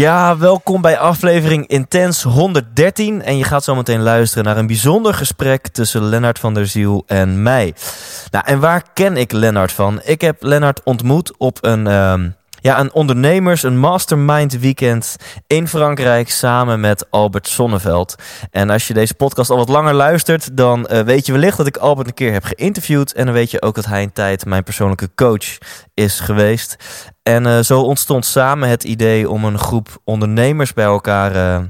Ja, welkom bij aflevering Intens 113. En je gaat zo meteen luisteren naar een bijzonder gesprek tussen Lennart van der Ziel en mij. Nou, en waar ken ik Lennart van? Ik heb Lennart ontmoet op een, ehm, ja, een ondernemers, een mastermind weekend in Frankrijk samen met Albert Sonneveld. En als je deze podcast al wat langer luistert, dan eh, weet je wellicht dat ik Albert een keer heb geïnterviewd. En dan weet je ook dat hij een tijd mijn persoonlijke coach is geweest. En eh, zo ontstond samen het idee om een groep ondernemers bij elkaar eh,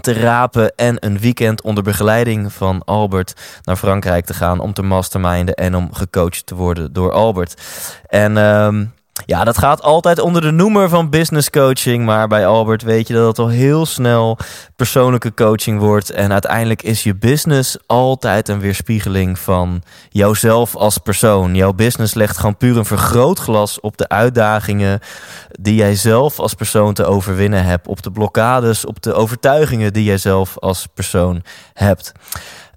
te rapen en een weekend onder begeleiding van Albert naar Frankrijk te gaan om te masterminden en om gecoacht te worden door Albert. En ehm, ja, dat gaat altijd onder de noemer van business coaching, maar bij Albert weet je dat het al heel snel persoonlijke coaching wordt en uiteindelijk is je business altijd een weerspiegeling van jouzelf als persoon. Jouw business legt gewoon puur een vergrootglas op de uitdagingen die jij zelf als persoon te overwinnen hebt, op de blokkades, op de overtuigingen die jij zelf als persoon hebt.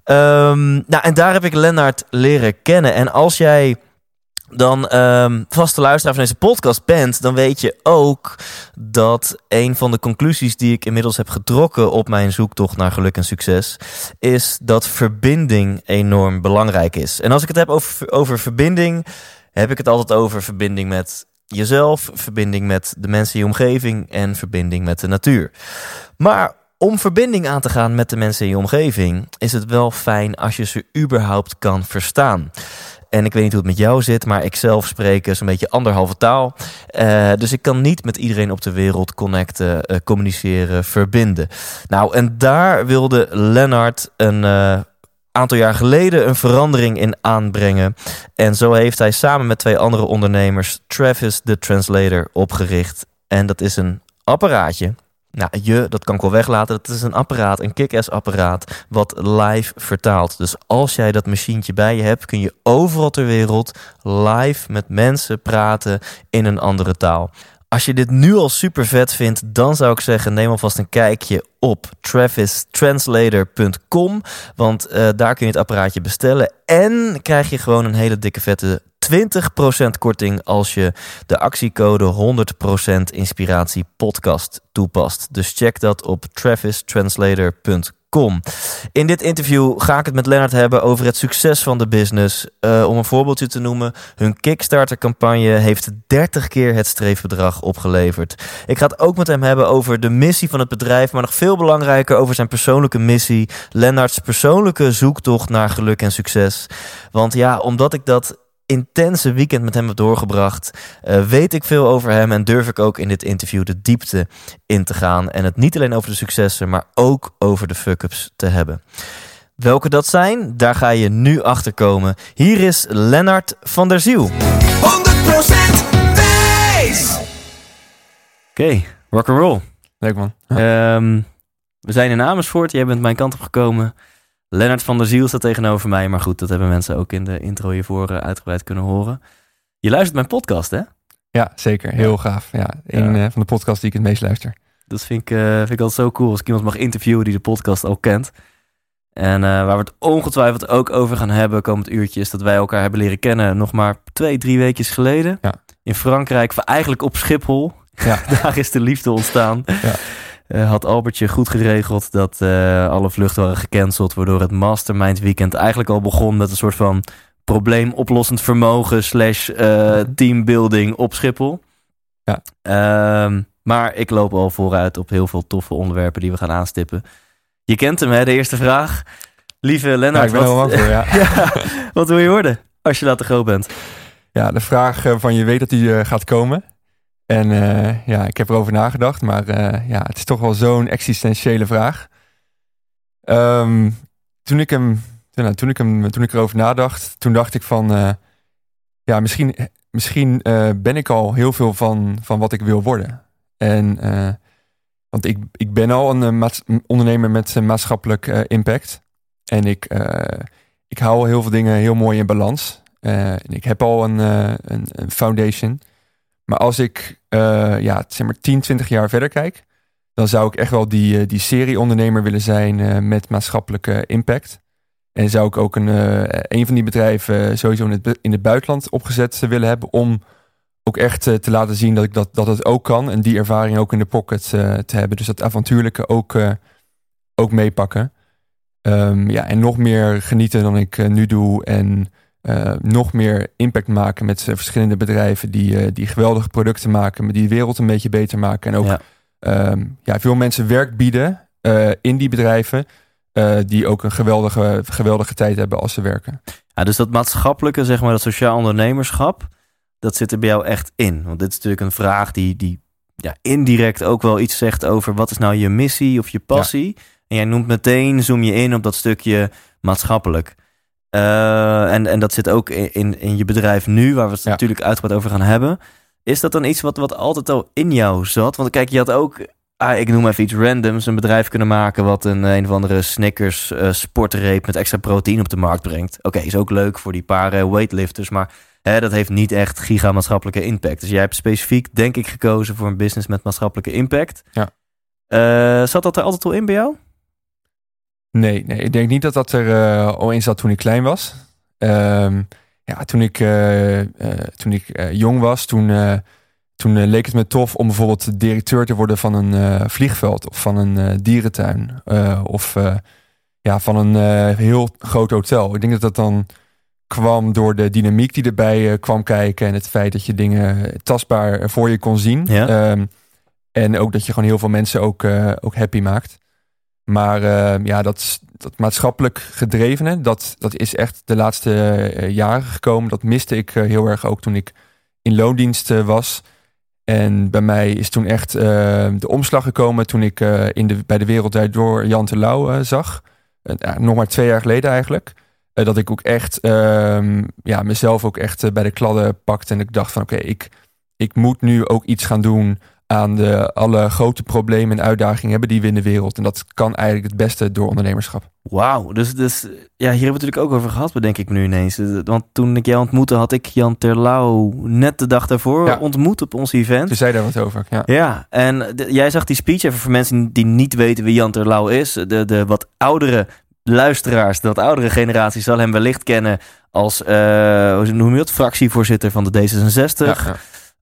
Ehm, nou, en daar heb ik Lennart leren kennen. En als jij dan ehm, vaste luisteraar van deze podcast bent, dan weet je ook dat een van de conclusies die ik inmiddels heb getrokken op mijn zoektocht naar geluk en succes, is dat verbinding enorm belangrijk is. En als ik het heb over, over verbinding, heb ik het altijd over verbinding met jezelf, verbinding met de mensen in je omgeving en verbinding met de natuur. Maar om verbinding aan te gaan met de mensen in je omgeving, is het wel fijn als je ze überhaupt kan verstaan. En ik weet niet hoe het met jou zit, maar ik zelf spreek zo'n beetje anderhalve taal. Uh, dus ik kan niet met iedereen op de wereld connecten, uh, communiceren, verbinden. Nou, en daar wilde Lennart een uh, aantal jaar geleden een verandering in aanbrengen. En zo heeft hij samen met twee andere ondernemers Travis the Translator opgericht. En dat is een apparaatje nou, je, dat kan ik wel weglaten. Dat is een apparaat, een kick-ass apparaat, wat live vertaalt. Dus als jij dat machientje bij je hebt, kun je overal ter wereld live met mensen praten in een andere taal. Als je dit nu al super vet vindt, dan zou ik zeggen: neem alvast een kijkje op travistranslator.com. Want uh, daar kun je het apparaatje bestellen. En krijg je gewoon een hele dikke vette 20% korting als je de actiecode 100% inspiratie podcast toepast. Dus check dat op travistranslator.com. In dit interview ga ik het met Lennart hebben over het succes van de business. Uh, om een voorbeeldje te noemen, hun Kickstarter-campagne heeft 30 keer het streefbedrag opgeleverd. Ik ga het ook met hem hebben over de missie van het bedrijf, maar nog veel belangrijker over zijn persoonlijke missie. Lennarts persoonlijke zoektocht naar geluk en succes. Want ja, omdat ik dat intense weekend met hem heb doorgebracht, uh, weet ik veel over hem en durf ik ook in dit interview de diepte in te gaan en het niet alleen over de successen, maar ook over de fuck-ups te hebben. Welke dat zijn, daar ga je nu achter komen. Hier is Lennart van der Ziel. 100% Thijs! Oké, okay, rock and roll. Leuk man. Um, we zijn in Amersfoort, jij bent mijn kant op gekomen. Lennart van der Ziel staat tegenover mij. Maar goed, dat hebben mensen ook in de intro hiervoor uh, uitgebreid kunnen horen. Je luistert mijn podcast, hè? Ja, zeker. Heel ja. gaaf. Ja, een ja. uh, van de podcasts die ik het meest luister. Dat vind ik, uh, vind ik altijd zo cool als ik iemand mag interviewen die de podcast al kent. En waar we het ongetwijfeld ook over gaan hebben komend uurtje... is dat wij elkaar hebben leren kennen nog maar twee, drie weekjes geleden. Ja. In Frankrijk, eigenlijk op Schiphol. Ja. Daar is de liefde ontstaan. Ja. Uh, had Albertje goed geregeld dat uh, alle vluchten waren gecanceld, waardoor het Mastermind Weekend eigenlijk al begon met een soort van probleemoplossend vermogen slash uh, teambuilding op Schiphol. Ja. Uh, maar ik loop al vooruit op heel veel toffe onderwerpen die we gaan aanstippen. Je kent hem, hè? De eerste vraag. Lieve Lennart, ja, wat, voor, ja. ja, wat wil je worden als je later groot bent? Ja, de vraag van je weet dat die gaat komen. En uh, ja, ik heb erover nagedacht, maar uh, ja, het is toch wel zo'n existentiële vraag. Um, toen, ik hem, nou, toen, ik hem, toen ik erover nadacht, toen dacht ik van, uh, ja, misschien, misschien eh, ben ik al heel veel van, van wat ik wil worden. En, eh, want ik, ik ben al een eh, ondernemer met maatschappelijk eh, impact. En ik, eh, ik hou heel veel dingen heel mooi in balans. Eh, en ik heb al een, eh, een, een foundation. Maar als ik eh, ja, zeg maar 10, 20 jaar verder kijk, dan zou ik echt wel die, eh, die serie-ondernemer willen zijn eh, met maatschappelijke impact. En zou ik ook een, een van die bedrijven sowieso in het, in het buitenland opgezet willen hebben. Om ook echt te laten zien dat ik dat, dat het ook kan. En die ervaring ook in de pocket te hebben. Dus dat avontuurlijke ook, ook meepakken. Ehm, ja, en nog meer genieten dan ik nu doe. En eh, nog meer impact maken met verschillende bedrijven die, eh, die geweldige producten maken. Maar die de wereld een beetje beter maken. En ook Ja. ehm, ja, veel mensen werk bieden eh, in die bedrijven. die ook een geweldige, geweldige tijd hebben als ze werken. Ja, dus dat maatschappelijke, zeg maar, dat sociaal ondernemerschap, dat zit er bij jou echt in. Want dit is natuurlijk een vraag die, die ja, indirect ook wel iets zegt over wat is nou je missie of je passie. En jij noemt meteen, zoom je in op dat stukje maatschappelijk. Eh, en, en dat zit ook in, in, je bedrijf nu, waar we het Ja. natuurlijk uitgebreid over gaan hebben. Is dat dan iets wat, wat altijd al in jou zat? Want kijk, je had ook, ah, ik noem even iets randoms, een bedrijf kunnen maken wat een een of andere Snickers eh, sportreep met extra proteïne op de markt brengt. Oké, is ook leuk voor die paar weightlifters, maar hè, dat heeft niet echt gigamaatschappelijke impact. Dus jij hebt specifiek, denk ik, gekozen voor een business met maatschappelijke impact. Ja. Eh, zat dat er altijd al in bij jou? Nee, nee, ik denk niet dat dat er eh, al in zat toen ik klein was. Ehm, ja, toen ik, eh, eh, toen ik jong was, toen, toen leek het me tof om bijvoorbeeld directeur te worden van een vliegveld of van een dierentuin of ja, van een heel groot hotel. Ik denk dat dat dan kwam door de dynamiek die erbij kwam kijken en het feit dat je dingen tastbaar voor je kon zien. Ja. Ehm, en ook dat je gewoon heel veel mensen ook, ook happy maakt. Maar eh, ja, dat, dat maatschappelijk gedrevene, dat, dat is echt de laatste eh, jaren gekomen. Dat miste ik eh, heel erg ook toen ik in loondienst eh, was. En bij mij is toen echt eh, de omslag gekomen toen ik in de, bij de Wereld Door Jan Terlouw zag. Nog maar twee jaar geleden eigenlijk. Dat ik ook echt ehm, ja, mezelf ook echt bij de kladden pakte. En ik dacht van oké, ik, ik moet nu ook iets gaan doen aan de, alle grote problemen en uitdagingen hebben die we in de wereld. En dat kan eigenlijk het beste door ondernemerschap. Wauw, dus, dus ja, hier hebben we het natuurlijk ook over gehad, bedenk ik nu ineens. Eh, Want toen ik jou ontmoette, had ik Jan Terlouw net de dag daarvoor Ja. ontmoet op ons event. Dus zei daar wat over. Ja. Ja, en de- jij zag die speech even voor mensen die niet weten wie Jan Terlouw is. De, de wat oudere luisteraars, de wat oudere generatie zal hem wellicht kennen als, hoe noem je dat, fractievoorzitter van de D66. Ja, ja.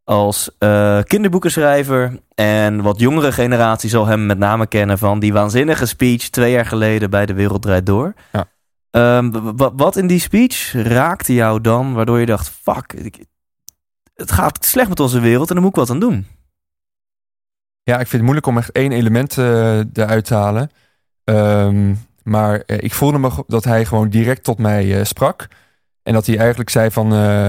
Als eh, kinderboekenschrijver. En wat jongere generatie zal hem met name kennen van die waanzinnige speech twee jaar geleden bij De Wereld Draait Door. Ja. Ehm, wat in die speech raakte jou dan, waardoor je dacht, fuck, ik- het gaat slecht met onze wereld en daar moet ik wat aan doen. Ja, ik vind het moeilijk om echt één element eh, eruit te halen. Ehm, maar eh, ik voelde me dat hij gewoon direct tot mij sprak. En dat hij eigenlijk zei van,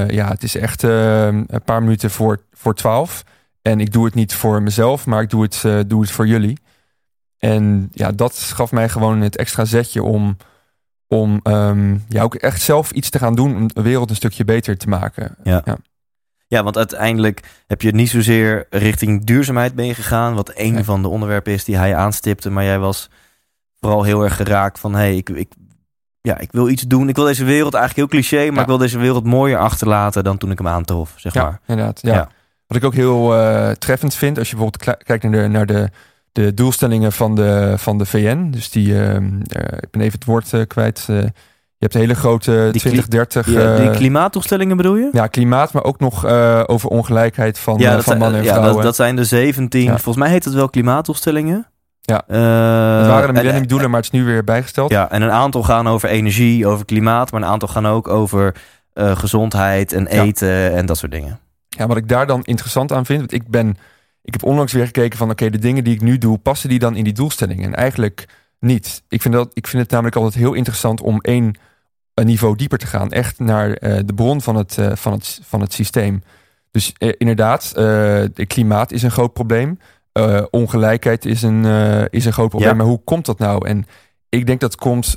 ja, het is echt een paar minuten voor, voor twaalf. En ik doe het niet voor mezelf, maar ik doe het, eh, doe het voor jullie. En ja, dat gaf mij gewoon het extra zetje om, om ehm, ja, ook echt zelf iets te gaan doen om de wereld een stukje beter te maken. Ja, want uiteindelijk heb je niet zozeer richting duurzaamheid ben je gegaan, wat een Nee. van de onderwerpen is die hij aanstipte, maar jij was vooral heel erg geraakt van, hey, ik, ik, ja, ik wil iets doen. Ik wil deze wereld eigenlijk heel cliché, maar Ja. ik wil deze wereld mooier achterlaten dan toen ik hem aantrof, zeg Ja, maar. inderdaad. Ja. Ja. Wat ik ook heel eh, treffend vind, als je bijvoorbeeld kijkt naar de, naar de, de doelstellingen van de, van de VN. Dus die, ehm, eh, ik ben even het woord eh, kwijt. je hebt hele grote Die kli- 2030. Ja, die eh, klimaatdoelstellingen bedoel je? ja, klimaat, maar ook nog over ongelijkheid van, dat van zijn- mannen en ja, vrouwen. dat, dat zijn de 17, Ja. volgens mij heet het wel klimaatdoelstellingen. Ja. Eh, het waren de en- millenniumdoelen, maar het is nu weer bijgesteld. Ja, en een aantal gaan over energie, over klimaat, maar een aantal gaan ook over gezondheid en Ja. eten en dat soort dingen. Ja, wat ik daar dan interessant aan vind, want ik ben, ik heb onlangs weer gekeken van, oké, de dingen die ik nu doe, passen die dan in die doelstellingen? En eigenlijk niet. Ik vind, dat, ik vind het namelijk altijd heel interessant om één een niveau dieper te gaan, echt naar eh, de bron van het, eh, van het, van het systeem. Dus eh, inderdaad, het klimaat is een groot probleem. Ongelijkheid is een, is een groot probleem. Ja. Maar hoe komt dat nou? En ik denk dat komt.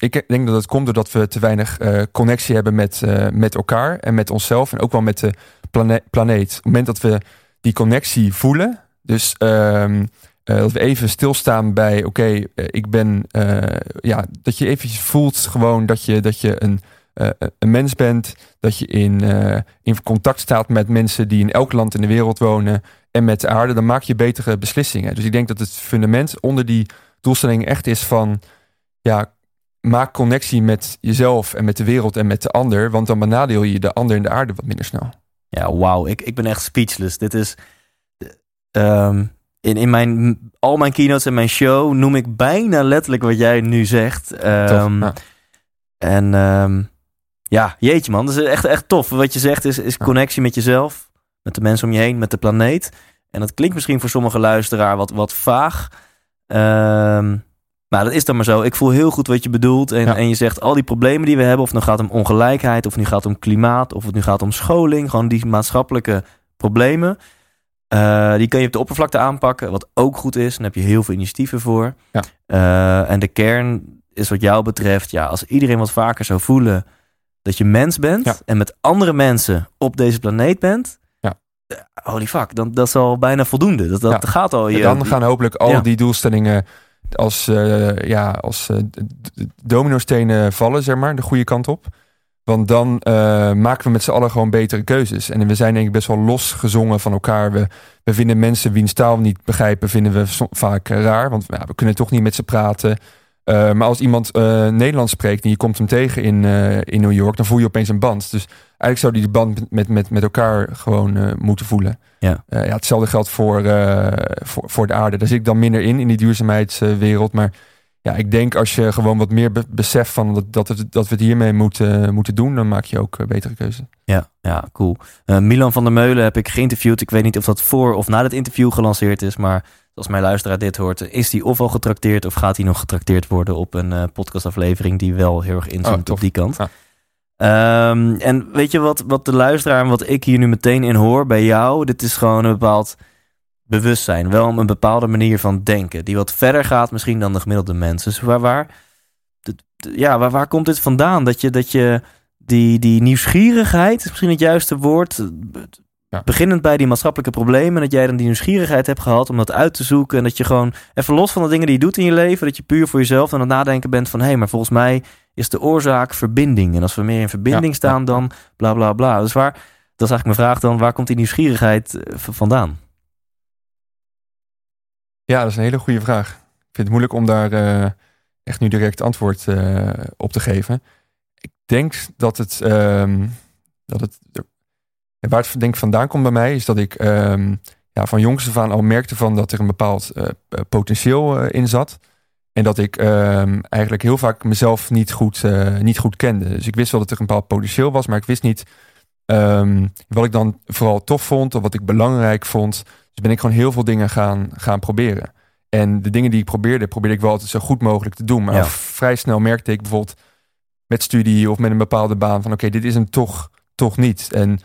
Ik denk dat het komt doordat we te weinig eh, connectie hebben met, eh, met elkaar en met onszelf. En ook wel met de plane planeet. Op het moment dat we die connectie voelen. Dus ehm, eh, dat we even stilstaan bij, oké, ik ben, ja, dat je eventjes voelt gewoon dat je, dat je een, een mens bent. Dat je in, in contact staat met mensen die in elk land in de wereld wonen en met de aarde. Dan maak je betere beslissingen. Dus ik denk dat het fundament onder die doelstelling echt is van, ja, maak connectie met jezelf en met de wereld en met de ander. Want dan benadeel je de ander en de aarde wat minder snel. Ja, wauw. Ik, ik ben echt speechless. Dit is... ehm, in, in mijn, al mijn keynotes en mijn show noem ik bijna letterlijk wat jij nu zegt. Tof. Ehm, Ja. En ehm, ja, jeetje man. Dat is echt, echt tof. Wat je zegt is, is connectie met jezelf. Met de mensen om je heen, met de planeet. En dat klinkt misschien voor sommige luisteraar wat, wat vaag. Ehm, maar dat is dan maar zo. Ik voel heel goed wat je bedoelt. En, Ja. en je zegt al die problemen die we hebben. Of het nou gaat om ongelijkheid. Of het nu gaat om klimaat. Of het nu gaat om scholing. Gewoon die maatschappelijke problemen. eh, die kan je op de oppervlakte aanpakken. Wat ook goed is. Daar heb je heel veel initiatieven voor. Ja. Eh, en de kern is wat jou betreft. Ja, als iedereen wat vaker zou voelen. Dat je mens bent. Ja. En met andere mensen op deze planeet bent. Ja. eh, Holy fuck, dan, dat is al bijna voldoende. Dat, dat Ja. gaat al. Je, En dan gaan hopelijk al Ja. die doelstellingen als, eh, ja, als d- dominostenen vallen, zeg maar, de goede kant op. Want dan eh, maken we met z'n allen gewoon betere keuzes. En we zijn denk ik best wel losgezongen van elkaar. We, we vinden mensen wiens taal niet begrijpen, vinden we vaak raar. Want ja, we kunnen toch niet met ze praten. Eh, maar als iemand eh, Nederlands spreekt en je komt hem tegen in, eh, in New York, dan voel je opeens een band. Dus eigenlijk zou die de band met, met, met elkaar gewoon moeten voelen. Ja. Ja, hetzelfde geldt voor, voor, voor de aarde. Daar zit ik dan minder in, in die duurzaamheidswereld. Maar ja, ik denk als je gewoon wat meer be- beseft van dat, dat, het, dat we het hiermee moeten, moeten doen, dan maak je ook betere keuzes. Ja, ja cool. Milan van der Meulen heb ik geïnterviewd. Ik weet niet of dat voor of na dit interview gelanceerd is. Maar als mijn luisteraar dit hoort, is of al getrakteerd of gaat hij nog getrakteerd worden op een eh, podcastaflevering die wel heel erg inzoomt Oh, op die kant. Ja. Ehm, en weet je wat, wat de luisteraar en wat ik hier nu meteen in hoor bij jou? Dit is gewoon een bepaald bewustzijn. Wel een bepaalde manier van denken. Die wat verder gaat misschien dan de gemiddelde mensen. Dus waar, waar, ja, waar, waar komt dit vandaan? Dat je, dat je die, die nieuwsgierigheid, is misschien het juiste woord. Ja. Beginnend bij die maatschappelijke problemen. Dat jij dan die nieuwsgierigheid hebt gehad om dat uit te zoeken. En dat je gewoon even los van de dingen die je doet in je leven. Dat je puur voor jezelf aan het nadenken bent van... hé, hey, maar volgens mij is de oorzaak verbinding. En als we meer in verbinding Ja, staan ja. dan bla bla bla. Dus waar, dat is eigenlijk mijn vraag dan. Waar komt die nieuwsgierigheid eh, vandaan? Ja, dat is een hele goede vraag. Ik vind het moeilijk om daar eh, echt nu direct antwoord eh, op te geven. Ik denk dat het, ehm, dat het ja, waar het denk ik vandaan komt bij mij, is dat ik ehm, ja, van jongs af aan al merkte van dat er een bepaald eh, eh, potentieel eh, in zat. En dat ik ehm, eigenlijk heel vaak mezelf niet goed, niet goed kende. Dus ik wist wel dat er een bepaald potentieel was, maar ik wist niet ehm, wat ik dan vooral tof vond of wat ik belangrijk vond. Dus ben ik gewoon heel veel dingen gaan, gaan proberen. En de dingen die ik probeerde, probeerde ik wel altijd zo goed mogelijk te doen. Maar Ja. vrij snel merkte ik bijvoorbeeld met studie of met een bepaalde baan van oké, dit is hem toch, toch niet. En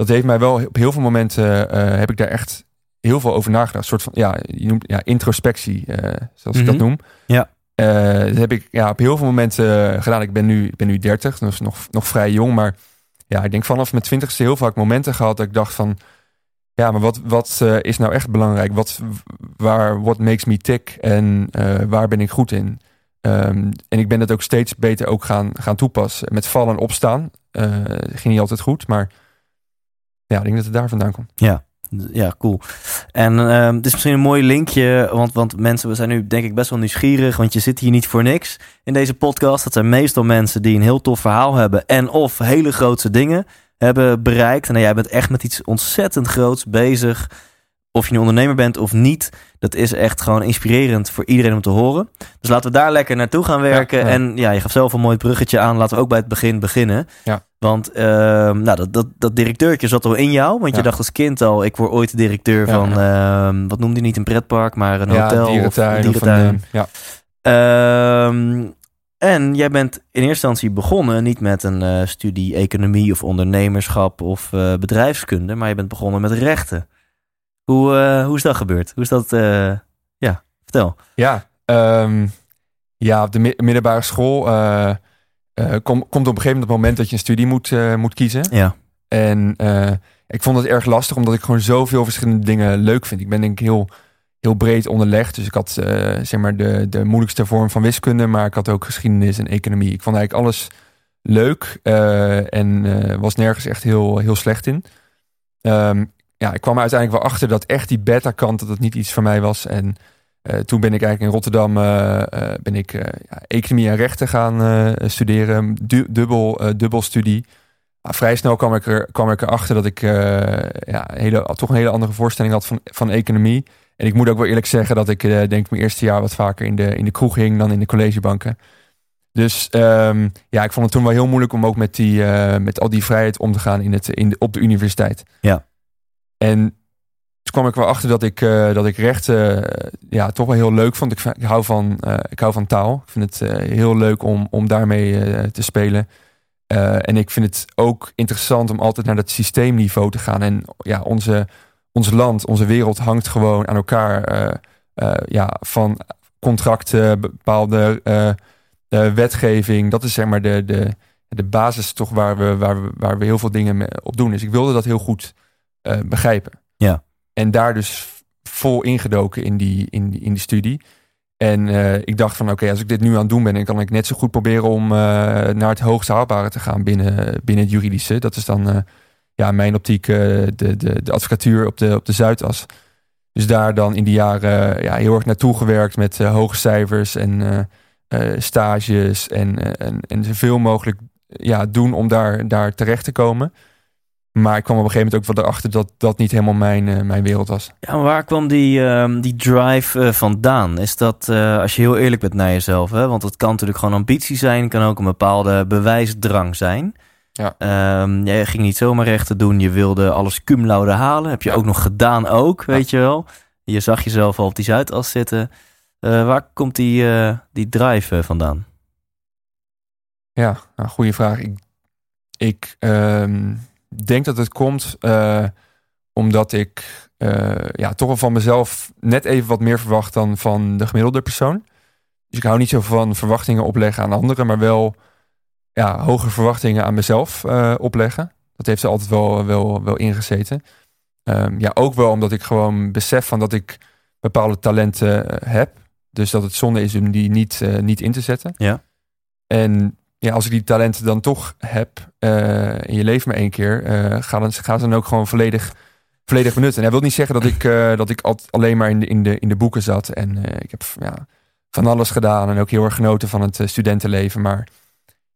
dat heeft mij wel op heel veel momenten eh, heb ik daar echt heel veel over nagedacht. Een soort van ja, je noemt ja, introspectie, eh, zoals ik dat Mhm. noem. Ja. Eh, dat heb ik ja, op heel veel momenten gedaan. Ik ben nu, ik ben nu 30, dus nog, nog vrij jong. Maar ja, ik denk vanaf mijn twintigste heel vaak momenten gehad dat ik dacht van ja, maar wat, wat is nou echt belangrijk? Wat, waar, what makes me tick? En waar ben ik goed in? Ehm, en ik ben dat ook steeds beter ook gaan, gaan toepassen. Met vallen en opstaan. Ging niet altijd goed, maar ja, ik denk dat het daar vandaan komt. Ja, ja cool. En ehm het is misschien een mooi linkje, want, want mensen, we zijn nu denk ik best wel nieuwsgierig, want je zit hier niet voor niks in deze podcast. Dat zijn meestal mensen die een heel tof verhaal hebben en of hele grootse dingen hebben bereikt. En jij bent echt met iets ontzettend groots bezig. Of je nu ondernemer bent of niet, dat is echt gewoon inspirerend voor iedereen om te horen. Dus laten we daar lekker naartoe gaan werken. Ja, ja. En ja, je gaf zelf een mooi bruggetje aan. Laten we ook bij het begin beginnen. Ja. Want ehm, nou, dat, dat, dat directeurtje zat al in jou. Want je dacht als kind al, ik word ooit directeur van, ehm, wat noemde hij niet, een pretpark, maar een hotel dierentuin. of Of dierentuin. een, eh, ja. Ehm, en jij bent in eerste instantie begonnen niet met een eh, studie economie of ondernemerschap of eh, bedrijfskunde, maar je bent begonnen met rechten. Hoe, eh, hoe is dat gebeurd? Hoe is dat? eh, ja, vertel. Ja, ehm, Ja, op de mi- middelbare school eh, kom- komt op een gegeven moment het moment dat je een studie moet, moet kiezen. Ja. En ik vond het erg lastig, omdat ik gewoon zoveel verschillende dingen leuk vind. Ik ben denk ik heel, heel breed onderlegd. Dus ik had zeg maar de, de moeilijkste vorm van wiskunde, maar ik had ook geschiedenis en economie. Ik vond eigenlijk alles leuk en was nergens echt heel, heel slecht in. Ehm, ja, ik kwam uiteindelijk wel achter dat echt die beta-kant, dat het niet iets voor mij was. En eh, toen ben ik eigenlijk in Rotterdam eh, eh, ben ik, ja, economie en rechten gaan studeren. Du- dubbel, dubbel studie. Vrij snel kwam ik, er, kwam ik erachter dat ik ja, hele, toch een hele andere voorstelling had van, van economie. En ik moet ook wel eerlijk zeggen dat ik denk mijn eerste jaar wat vaker in de, in de kroeg hing dan in de collegebanken. Dus ehm, ja, ik vond het toen wel heel moeilijk om ook met, die, met al die vrijheid om te gaan in het, in op de universiteit. Ja. En toen kwam ik wel achter dat ik, eh, dat ik rechten eh, ja, toch wel heel leuk vond. Ik, hou, van, eh, ik hou van taal. Ik vind het heel leuk om, om daarmee te spelen. En ik vind het ook interessant om altijd naar dat systeemniveau te gaan. En ja, onze, ons land, onze wereld hangt gewoon aan elkaar. ja, van contracten, bepaalde wetgeving. Dat is zeg maar de, de, de basis toch waar we, waar, we, waar we heel veel dingen op doen. Dus ik wilde dat heel goed eh, begrijpen. Ja. En daar dus vol ingedoken in die, in in die studie. En eh, ik dacht van oké, als ik dit nu aan het doen ben, dan kan ik net zo goed proberen om eh, naar het hoogst haalbare te gaan binnen, binnen het juridische. Dat is dan ja, mijn optiek de, de, de advocatuur op de, op de Zuidas. Dus daar dan in die jaren ja, heel erg naartoe gewerkt met hoge cijfers en stages en, en, en zoveel mogelijk ja, doen om daar, daar terecht te komen. Maar ik kwam op een gegeven moment ook wel erachter dat dat niet helemaal mijn, eh, mijn wereld was. Ja, maar waar kwam die, ehm, die drive eh, vandaan? Is dat, eh, als je heel eerlijk bent naar jezelf, hè? want het kan natuurlijk gewoon ambitie zijn, kan ook een bepaalde bewijsdrang zijn. Ja. Jij ging niet zomaar rechten doen, je wilde alles cum laude halen. Heb je Ja. ook nog gedaan ook, weet je wel. Je zag jezelf al op die Zuidas zitten. Waar komt die, die drive vandaan? Ja, nou, goede vraag. Ik, ik ehm, denk dat het komt eh, omdat ik eh, ja, toch wel van mezelf net even wat meer verwacht dan van de gemiddelde persoon. Dus ik hou niet zo van verwachtingen opleggen aan anderen, maar wel ja, hoge verwachtingen aan mezelf eh, opleggen. Dat heeft er altijd wel, wel, wel ingezeten. Ehm, ja, ook wel omdat ik gewoon besef van dat ik bepaalde talenten heb. Dus dat het zonde is om die niet, niet in te zetten. Ja. En ja, als ik die talenten dan toch heb eh, in je leven maar één keer, eh ga, dan, ga dan ook gewoon volledig, volledig benutten. En dat wil niet zeggen dat ik, eh, dat ik alleen maar in de, in de, in de boeken zat. En eh, ik heb ja, van alles gedaan en ook heel erg genoten van het studentenleven. Maar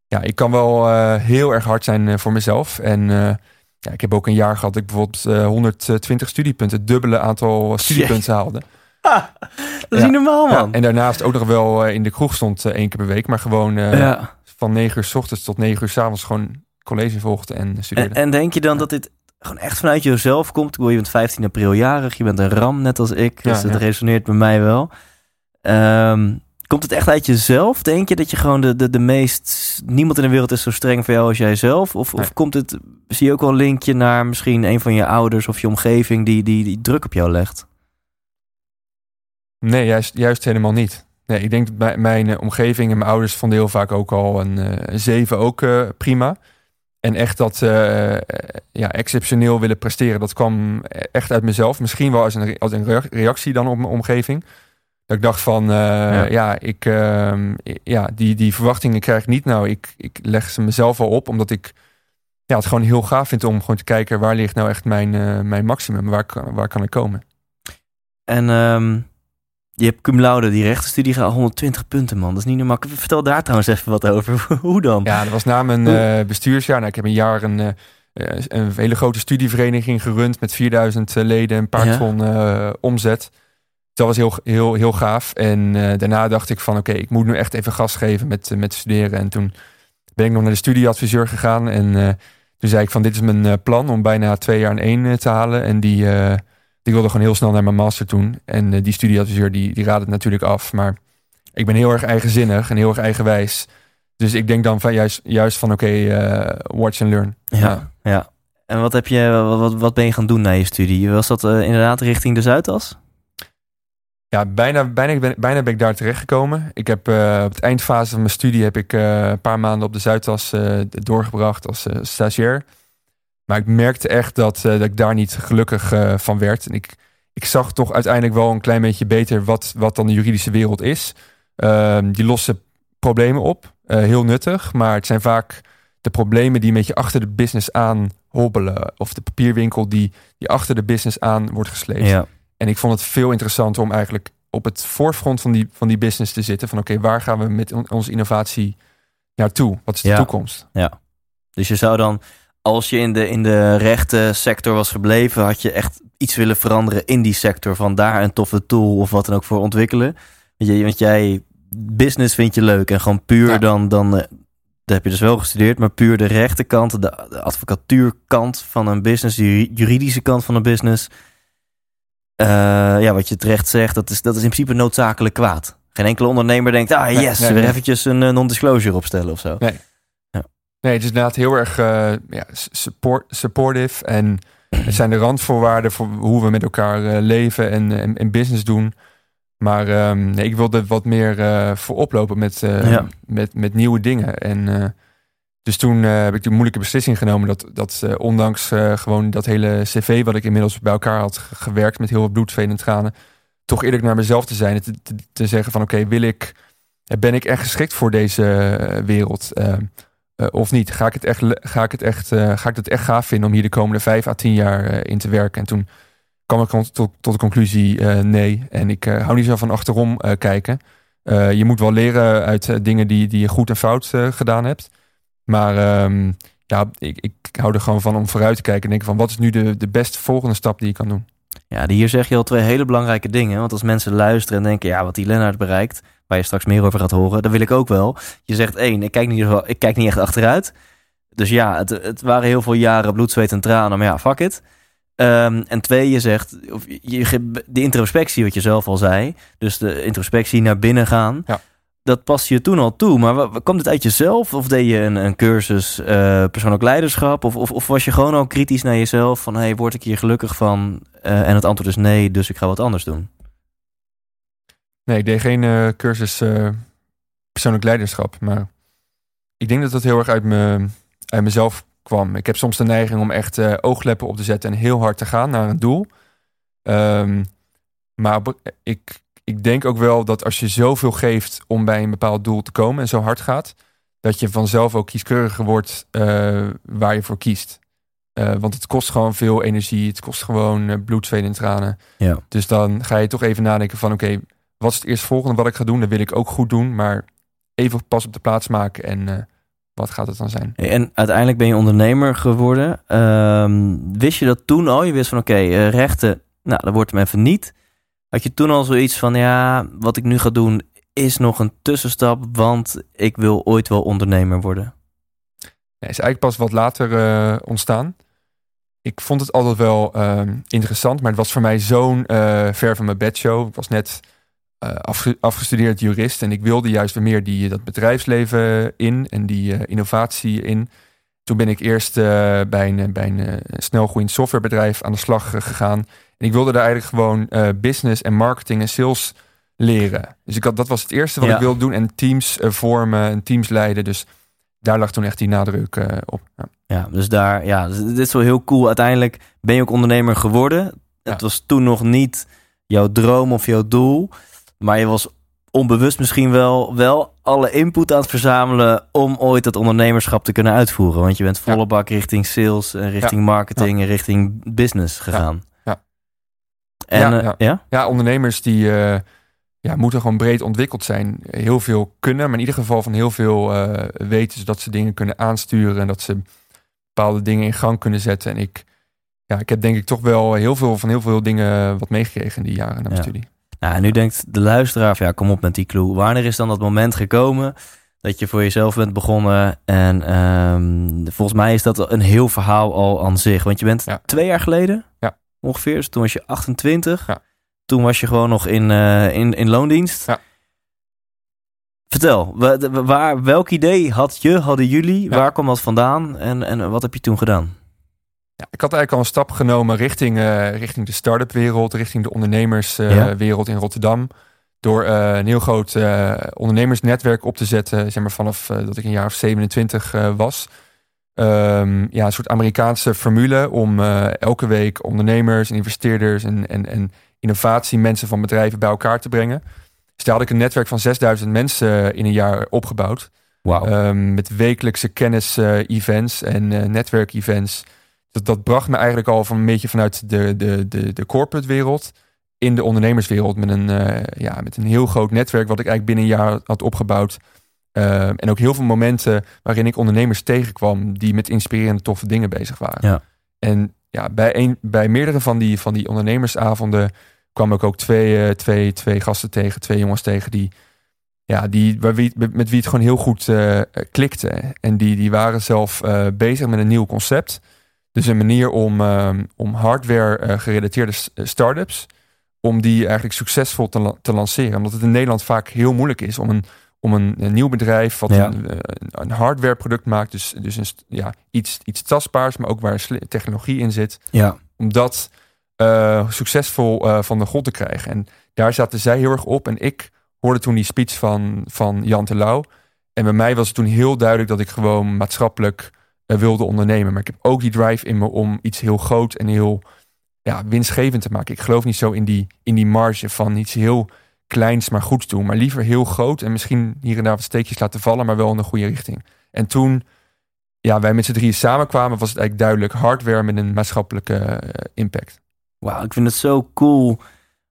ja, ik kan wel heel erg hard zijn voor mezelf. En ja, ik heb ook een jaar gehad dat ik bijvoorbeeld eh, 120 studiepunten, het dubbele aantal studiepunten haalde. dat is Ja. niet normaal, Ja, man. en daarnaast ook nog wel in de kroeg stond één keer per week, maar gewoon Ja. Van 9 uur s ochtends tot 9 uur s avonds gewoon college volgde en studeerde. en denk je dan dat dit gewoon echt vanuit jezelf komt? Ik bedoel, je bent 15 april jarig, je bent een ram net als ik, dus Ja, het ja. resoneert bij mij wel. Ehm, komt het echt uit jezelf? Denk je dat je gewoon de, de, de meest... Niemand in de wereld is zo streng voor jou als jijzelf? Of, of komt het... Zie je ook wel een linkje naar misschien een van je ouders of je omgeving die, die, die druk op jou legt? Nee, juist, juist helemaal niet. Nee, ik denk dat bij mijn eh, omgeving en mijn ouders vonden heel vaak ook al een, eh, een 7 ook eh, prima. En echt dat ja, exceptioneel willen presteren, dat kwam echt uit mezelf. Misschien wel als een, als een rea- reactie dan op mijn omgeving. Dat ik dacht van, ja, ik, ehm, ja die, die verwachtingen krijg ik niet. Nou, ik, ik leg ze mezelf al op, omdat ik ja, het gewoon heel gaaf vind om gewoon te kijken waar ligt nou echt mijn, mijn maximum, waar, kan- waar kan ik komen. En ehm, je hebt cum laude, die rechtenstudie gehaald, 120 punten, man. Dat is niet normaal. Vertel daar trouwens even wat over. Hoe dan? Ja, dat was na mijn eh, bestuursjaar. Nou, ik heb een jaar een, eh, eh, een hele grote studievereniging gerund met 4000 leden, een paar Ja. ton omzet. Dat was heel, heel, heel gaaf. En daarna dacht ik van oké, ik moet nu echt even gas geven met, met studeren. En toen ben ik nog naar de studieadviseur gegaan. En toen zei ik van dit is mijn plan om bijna twee jaar in één te halen. En die, die wilde gewoon heel snel naar mijn master doen. En eh, die studieadviseur die, die raadde het natuurlijk af. Maar ik ben heel erg eigenzinnig en heel erg eigenwijs. Dus ik denk dan van juist, juist van oké, eh, watch and learn. Ja, ja. En wat, heb je, wat, wat ben je gaan doen na je studie? Was dat eh, inderdaad richting de Zuidas? Ja, bijna, bijna, ben, bijna ben ik daar terechtgekomen. Ik heb uh, op het eindfase van mijn studie heb ik uh, een paar maanden op de Zuidas uh, doorgebracht als stagiair. Maar ik merkte echt dat, dat ik daar niet gelukkig van werd. En ik, ik zag toch uiteindelijk wel een klein beetje beter wat, wat dan de juridische wereld is. Ehm, die lossen problemen op, heel nuttig. Maar het zijn vaak de problemen die met je achter de business aan hobbelen. Of de papierwinkel die, die achter de business aan wordt gesleept. Ja. En ik vond het veel interessanter om eigenlijk op het voorfront van die, van die business te zitten. Van oké, waar gaan we met onze innovatie naartoe? Wat is de Ja. toekomst? Ja. Dus je zou dan, als je in de, in de rechte sector was gebleven, had je echt iets willen veranderen in die sector. Van daar een toffe tool of wat dan ook voor ontwikkelen. Want, jij, business vind je leuk en gewoon puur Ja. dan, dan, eh, dat heb je dus wel gestudeerd, maar puur de rechterkant, de, de advocatuurkant van een business, de ju- juridische kant van een business. Eh, ja, wat je terecht zegt, dat is, dat is in principe noodzakelijk kwaad. Geen enkele ondernemer denkt, ah Nee, yes, nee, weer eventjes een eh, non-disclosure opstellen of zo. Nee, het is inderdaad heel erg eh, ja, support, supportive. En het zijn de randvoorwaarden voor hoe we met elkaar eh, leven en, en, en business doen. Maar ehm, nee, ik wilde wat meer eh voor oplopen met, Ja. met, met nieuwe dingen. En dus toen heb ik de moeilijke beslissing genomen dat, dat ondanks gewoon dat hele cv wat ik inmiddels bij elkaar had ge- gewerkt met heel veel bloed, en tranen, toch eerlijk naar mezelf te zijn te, te, te zeggen van oké, wil ik, ben ik echt geschikt voor deze wereld? Eh, of niet? Ga ik het echt, ga ik het echt, eh, ga ik het echt gaaf vinden om hier de komende vijf à tien jaar eh, in te werken? En toen kwam ik tot, tot, de conclusie nee. En ik hou niet zo van achterom kijken. Je moet wel leren uit dingen die, die je goed en fout gedaan hebt. Maar ehm, ja, ik, ik hou er gewoon van om vooruit te kijken en denken van wat is nu de, de beste volgende stap die ik kan doen? Ja, hier zeg je al twee hele belangrijke dingen. Want als mensen luisteren en denken, ja, wat die Lennart bereikt, waar je straks meer over gaat horen, dat wil ik ook wel. Je zegt één, ik kijk niet, ik kijk niet echt achteruit. Dus ja, het, het waren heel veel jaren bloed, zweet en tranen, maar ja, fuck it. Ehm, en twee, je zegt, of je, de introspectie, wat je zelf al zei, dus de introspectie naar binnen gaan, Ja. dat past je toen al toe. Maar kwam dit uit jezelf? Of deed je een, een cursus eh, persoonlijk leiderschap? Of, of, of was je gewoon al kritisch naar jezelf van, hey, word ik hier gelukkig van? Eh, en het antwoord is nee, dus ik ga wat anders doen. Nee, ik deed geen eh, cursus eh, persoonlijk leiderschap. Maar ik denk dat dat heel erg uit, me, uit mezelf kwam. Ik heb soms de neiging om echt eh, oogleppen op te zetten en heel hard te gaan naar een doel. Ehm, maar ik, ik denk ook wel dat als je zoveel geeft om bij een bepaald doel te komen en zo hard gaat, dat je vanzelf ook kieskeuriger wordt waar je voor kiest. Want het kost gewoon veel energie. Het kost gewoon bloed, zweet en tranen. Ja. Dus dan ga je toch even nadenken van oké, wat is het eerstvolgende wat ik ga doen? Dat wil ik ook goed doen, maar even pas op de plaats maken en eh, wat gaat het dan zijn? En uiteindelijk ben je ondernemer geworden. Ehm, wist je dat toen al? Je wist van oké, eh, rechten, nou, dat wordt hem even niet. Had je toen al zoiets van ja, wat ik nu ga doen is nog een tussenstap, want ik wil ooit wel ondernemer worden. Is eigenlijk pas wat later eh, ontstaan. Ik vond het altijd wel ehm, interessant, maar het was voor mij zo'n ver van mijn bedshow. Ik was net afge- afgestudeerd jurist en ik wilde juist weer meer die, dat bedrijfsleven in en die eh, innovatie in. Toen ben ik eerst eh, bij een, bij een eh, snelgroeiend softwarebedrijf aan de slag eh, gegaan. En ik wilde daar eigenlijk gewoon eh, business en marketing en sales leren. Dus ik had, dat was het eerste wat Ja. ik wilde doen. En teams eh, vormen en teams leiden. Dus daar lag toen echt die nadruk eh, op. Ja. Ja, dus daar, ja, dus dit is wel heel cool. Uiteindelijk ben je ook ondernemer geworden. Ja. Het was toen nog niet jouw droom of jouw doel, maar je was onbewust misschien wel, wel alle input aan het verzamelen om ooit dat ondernemerschap te kunnen uitvoeren. Want je bent volle Ja. bak richting sales en richting marketing en richting business gegaan. Ja. En Ja, eh, ja. ja? ondernemers die eh, ja, moeten gewoon breed ontwikkeld zijn. Heel veel kunnen, maar in ieder geval van heel veel eh, weten. Zodat ze dingen kunnen aansturen en dat ze bepaalde dingen in gang kunnen zetten. En ik, ja, ik heb denk ik toch wel heel veel van heel veel dingen wat meegekregen in die jaren na mijn studie. Nou, en nu denkt de luisteraar ja, kom op met die clue. Wanneer is dan dat moment gekomen dat je voor jezelf bent begonnen? En ehm, volgens mij is dat een heel verhaal al aan zich. Want je bent Ja. twee jaar geleden Ja. ongeveer, dus toen was je 28. Ja. Toen was je gewoon nog in, eh, in, in loondienst. Ja. Vertel, waar, welk idee had je, hadden jullie? Waar kwam dat vandaan? En, en wat heb je toen gedaan? Ja, ik had eigenlijk al een stap genomen richting, eh, richting de start-up wereld, richting de ondernemerswereld in Rotterdam. Door eh, een heel groot eh, ondernemersnetwerk op te zetten, zeg maar vanaf dat ik een jaar of 27 was. Ehm, ja, een soort Amerikaanse formule om elke week ondernemers en investeerders en, en, en innovatie mensen van bedrijven bij elkaar te brengen. Dus daar had ik een netwerk van 6000 mensen in een jaar opgebouwd. Wow. Um, met wekelijkse kennis-events en netwerk-events dat, dat bracht me eigenlijk al van een beetje vanuit de, de, de, de corporate wereld in de ondernemerswereld met een, uh, ja, met een heel groot netwerk wat ik eigenlijk binnen een jaar had opgebouwd. Uh, en ook heel veel momenten waarin ik ondernemers tegenkwam die met inspirerende toffe dingen bezig waren. Ja. En ja, bij, een, bij meerdere van die, van die ondernemersavonden kwam ik ook twee, uh, twee, twee gasten tegen, twee jongens tegen die, ja, die, wie, met wie het gewoon heel goed klikte. En die, die waren zelf bezig met een nieuw concept. Dus een manier om, ehm, om hardware uh, gerelateerde eh, startups, om die eigenlijk succesvol te, te, lanceren. Omdat het in Nederland vaak heel moeilijk is om een, om een, een nieuw bedrijf wat een, uh, een hardware product maakt, dus, dus een, ja, iets, iets tastbaars, maar ook waar technologie in zit, ja. om dat succesvol van de grond te krijgen. En daar zaten zij heel erg op. En ik hoorde toen die speech van, van Jan Terlouw. En bij mij was het toen heel duidelijk dat ik gewoon maatschappelijk uh, wilde ondernemen. Maar ik heb ook die drive in me om iets heel groot en heel ja, winstgevend te maken. Ik geloof niet zo in die, in die marge van iets heel kleins maar goed doen. Maar liever heel groot en misschien hier en daar wat steekjes laten vallen, maar wel in de goede richting. En toen ja, wij met z'n drieën samenkwamen, was het eigenlijk duidelijk hardware met een maatschappelijke uh, impact. Wauw, ik vind het zo cool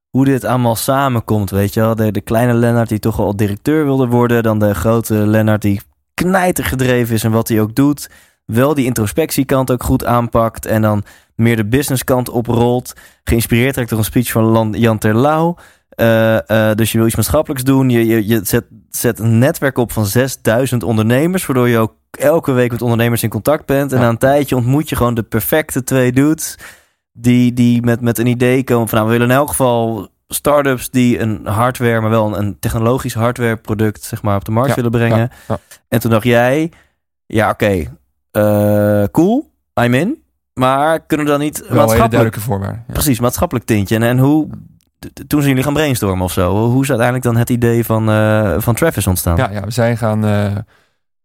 hoe dit allemaal samenkomt, weet je wel. De, de kleine Lennart die toch al directeur wilde worden, dan de grote Lennart die knijter gedreven is en wat hij ook doet wel die introspectiekant ook goed aanpakt. En dan meer de businesskant oprolt. Geïnspireerd raakt door een speech van Jan Terlouw. Uh, uh, dus je wil iets maatschappelijks doen. Je, je, je zet, zet een netwerk op van 6000 ondernemers. Waardoor je ook elke week met ondernemers in contact bent. En na een tijdje ontmoet je gewoon de perfecte twee dudes. Die, die met, met een idee komen van nou, we willen in elk geval startups die een hardware, maar wel een, een technologisch hardware product zeg maar, op de markt ja, willen brengen. Ja, en toen dacht jij, ja oké, uh, cool, I'm in. Maar kunnen we dan niet Wel maatschappelijk... duidelijke voorwaarden. Ja. Precies, maatschappelijk tintje. En, en hoe... Toen zijn jullie gaan brainstormen of zo. Hoe is uiteindelijk dan het idee van, uh, van Travis ontstaan? Ja, ja we zijn gaan, uh,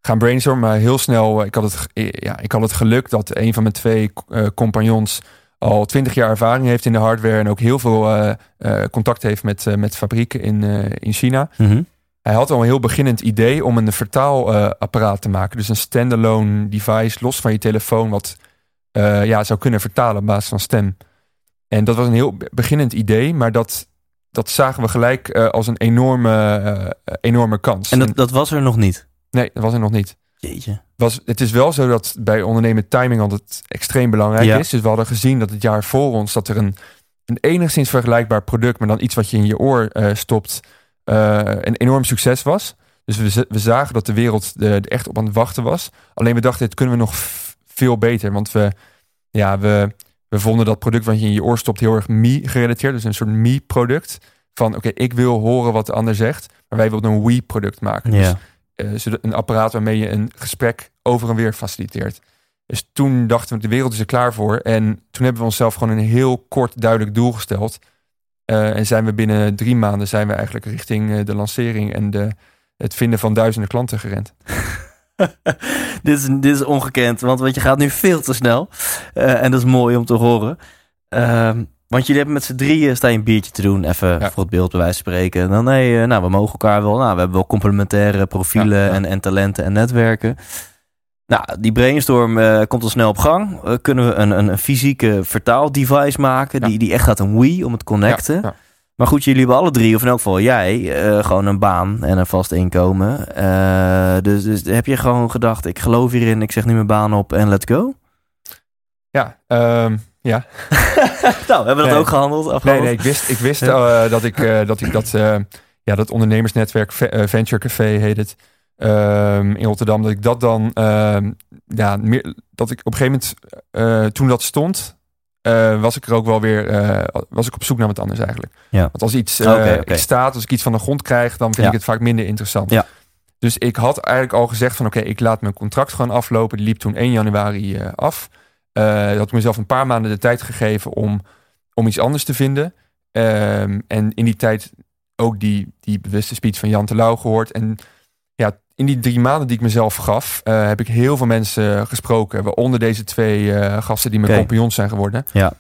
gaan brainstormen. Maar heel snel, ik had, het, ja, ik had het geluk dat een van mijn twee compagnons al twintig jaar ervaring heeft in de hardware. En ook heel veel contact heeft met, met fabrieken in, in China. Mm -hmm. Hij had al een heel beginnend idee om een vertaalapparaat te maken. Dus een standalone device, los van je telefoon, wat uh, ja, zou kunnen vertalen op basis van stem. En dat was een heel beginnend idee, maar dat, dat zagen we gelijk uh, als een enorme, uh, enorme kans. En dat, dat was er nog niet? Nee, dat was er nog niet. Jeetje. Was, het is wel zo dat bij ondernemen timing altijd extreem belangrijk ja. is. Dus we hadden gezien dat het jaar voor ons dat er een, een enigszins vergelijkbaar product, maar dan iets wat je in je oor stopt, een enorm succes was. Dus we, we zagen dat de wereld er echt op aan het wachten was. Alleen we dachten, dit kunnen we nog veel beter. Want we, ja, we, we vonden dat product wat je in je oor stopt heel erg me-gerelateerd. Dus een soort me-product. Van oké, okay, ik wil horen wat de ander zegt. Maar wij wilden een we-product maken. Ja. Dus uh, een apparaat waarmee je een gesprek over en weer faciliteert. Dus toen dachten we, de wereld is er klaar voor. En toen hebben we onszelf gewoon een heel kort duidelijk doel gesteld. Uh, en zijn we binnen drie maanden zijn we eigenlijk richting uh, de lancering en de, het vinden van duizenden klanten gerend. dit, is, dit is ongekend, want, want je gaat nu veel te snel. Uh, en dat is mooi om te horen. Ehm, want jullie hebben met z'n drieën sta je een biertje te doen, even ja. voor het beeld bij wijze van spreken. En dan nee, nou, we mogen elkaar wel. Nou, we hebben wel complementaire profielen ja, ja. En, en talenten en netwerken. Nou, die brainstorm uh, komt al snel op gang. Uh, kunnen we een, een, een fysieke vertaaldevice maken die, die echt gaat een Wii om het connecten. Ja, ja. Maar goed, jullie hebben alle drie, of in elk geval jij, uh, gewoon een baan en een vast inkomen. dus, dus heb je gewoon gedacht, ik geloof hierin, ik zeg nu mijn baan op en let's go? Ja, um, ja. nou, hebben we dat nee. ook gehandeld? Nee, Afgehandeld? nee, ik wist, ik wist dat ik dat, ik dat, ja, dat ondernemersnetwerk Venture Café heet het. Um, in Rotterdam, dat ik dat dan, uh, ja, meer, dat ik op een gegeven moment, uh, toen dat stond, uh, was ik er ook wel weer, was ik op zoek naar wat anders eigenlijk. Ja. Want als iets okay, okay. staat, als ik iets van de grond krijg, dan vind Ja. ik het vaak minder interessant. Ja. Dus ik had eigenlijk al gezegd van, oké, ik laat mijn contract gewoon aflopen. Die liep toen 1 januari af. Had ik mezelf een paar maanden de tijd gegeven om, om iets anders te vinden. Ehm, en in die tijd ook die, die bewuste speech van Jan Terlouw gehoord. En in die drie maanden die ik mezelf gaf, uh, heb ik heel veel mensen gesproken. Waaronder deze twee uh, gasten die mijn okay. compagnons zijn geworden. Ja.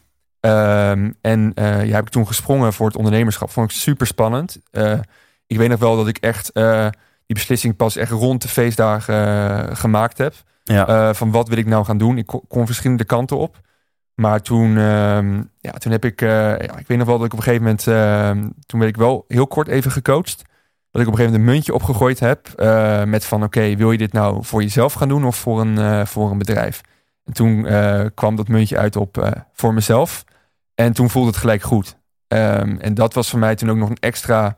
Um, en ja, heb ik toen gesprongen voor het ondernemerschap. Vond ik super spannend. ik weet nog wel dat ik echt die beslissing pas echt rond de feestdagen gemaakt heb. Ja. van wat wil ik nou gaan doen? Ik kon verschillende kanten op. Maar toen, uh, ja, toen heb ik, uh, ja, ik weet nog wel dat ik op een gegeven moment, uh, toen werd ik wel heel kort even gecoacht. Dat ik op een gegeven moment een muntje opgegooid heb uh, met van oké, wil je dit nou voor jezelf gaan doen of voor een, voor een bedrijf? En toen kwam dat muntje uit op voor mezelf. En toen voelde het gelijk goed. Um, en dat was voor mij toen ook nog een extra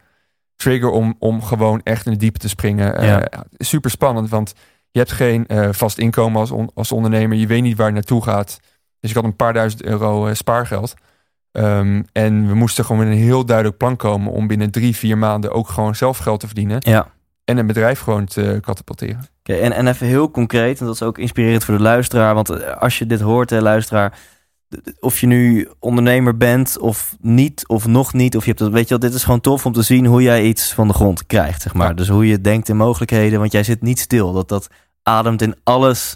trigger om, om gewoon echt in de diepe te springen. Ja. super spannend, want je hebt geen vast inkomen als, on, als ondernemer. Je weet niet waar het naartoe gaat. Dus ik had een paar duizend euro spaargeld. Um, en we moesten gewoon met een heel duidelijk plan komen om binnen drie, vier maanden ook gewoon zelf geld te verdienen. Ja. En een bedrijf gewoon te katapulteren. Oké, en, en even heel concreet, en dat is ook inspirerend voor de luisteraar. Want eh, als je dit hoort, hè, luisteraar, of je nu ondernemer bent of niet, of nog niet, of je hebt dat, weet je wel, dit is gewoon tof om te zien hoe jij iets van de grond krijgt, zeg maar. Ja. Dus hoe je denkt in mogelijkheden, want jij zit niet stil. Dat, dat ademt in alles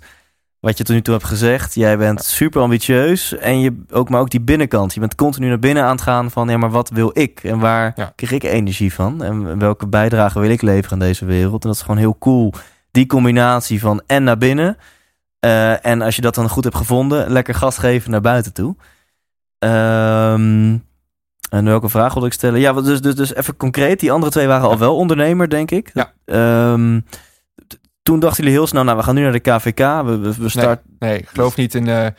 wat je tot nu toe hebt gezegd. Jij bent super ambitieus en je ook, maar ook die binnenkant. Je bent continu naar binnen aan het gaan van, ja, maar wat wil ik en waar ja. krijg ik energie van en welke bijdrage wil ik leveren aan deze wereld? En dat is gewoon heel cool. Die combinatie van en naar binnen uh, en als je dat dan goed hebt gevonden, lekker gas geven naar buiten toe. Um, en welke vraag wilde ik stellen? Ja, dus, dus, dus even concreet. Die andere twee waren al wel ondernemer, denk ik. Ja. Um, toen dachten jullie heel snel, nou, we gaan nu naar de KVK. We, we. Nee, nee, ik geloof niet in de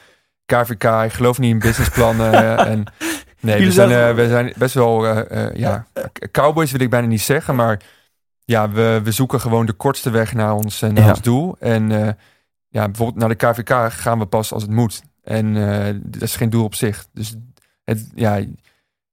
KVK. Ik geloof niet in businessplannen. en nee, we zijn, uh, we zijn best wel, uh, uh, ja, cowboys wil ik bijna niet zeggen, maar ja, we, we zoeken gewoon de kortste weg naar ons, naar ja. ons doel. En ja, bijvoorbeeld naar de KVK gaan we pas als het moet. En dat is geen doel op zich. Dus het, ja,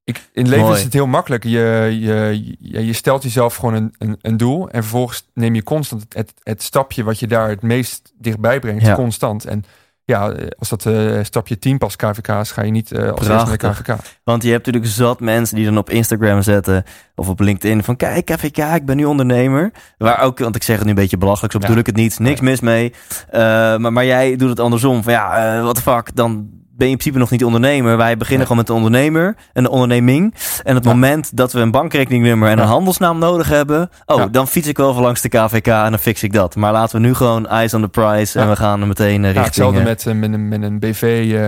ik, in het leven Mooi. is het heel makkelijk. Je, je, je, je stelt jezelf gewoon een, een, een, doel. En vervolgens neem je constant het, het stapje wat je daar het meest dichtbij brengt. Ja. Constant. En ja, als dat uh, stapje 10 pas KVK is, ga je niet uh, als eerste naar KVK. Want je hebt natuurlijk zat mensen die dan op Instagram zetten of op LinkedIn van kijk KVK, ik ben nu ondernemer. Waar ook, want ik zeg het nu een beetje belachelijk, zo bedoel Ja. ik het niet, niks mis mee. Uh, maar, maar jij doet het andersom. Van ja, what the fuck, dan ben je in principe nog niet ondernemer. Wij beginnen gewoon met een ondernemer, een onderneming. En het Ja. moment dat we een bankrekeningnummer en een handelsnaam nodig hebben, oh, dan fiets ik wel van langs de KVK en dan fix ik dat. Maar laten we nu gewoon eyes on the prize en we gaan er meteen Ja, richting... hetzelfde eh, met, uh, met, een, met een BV uh,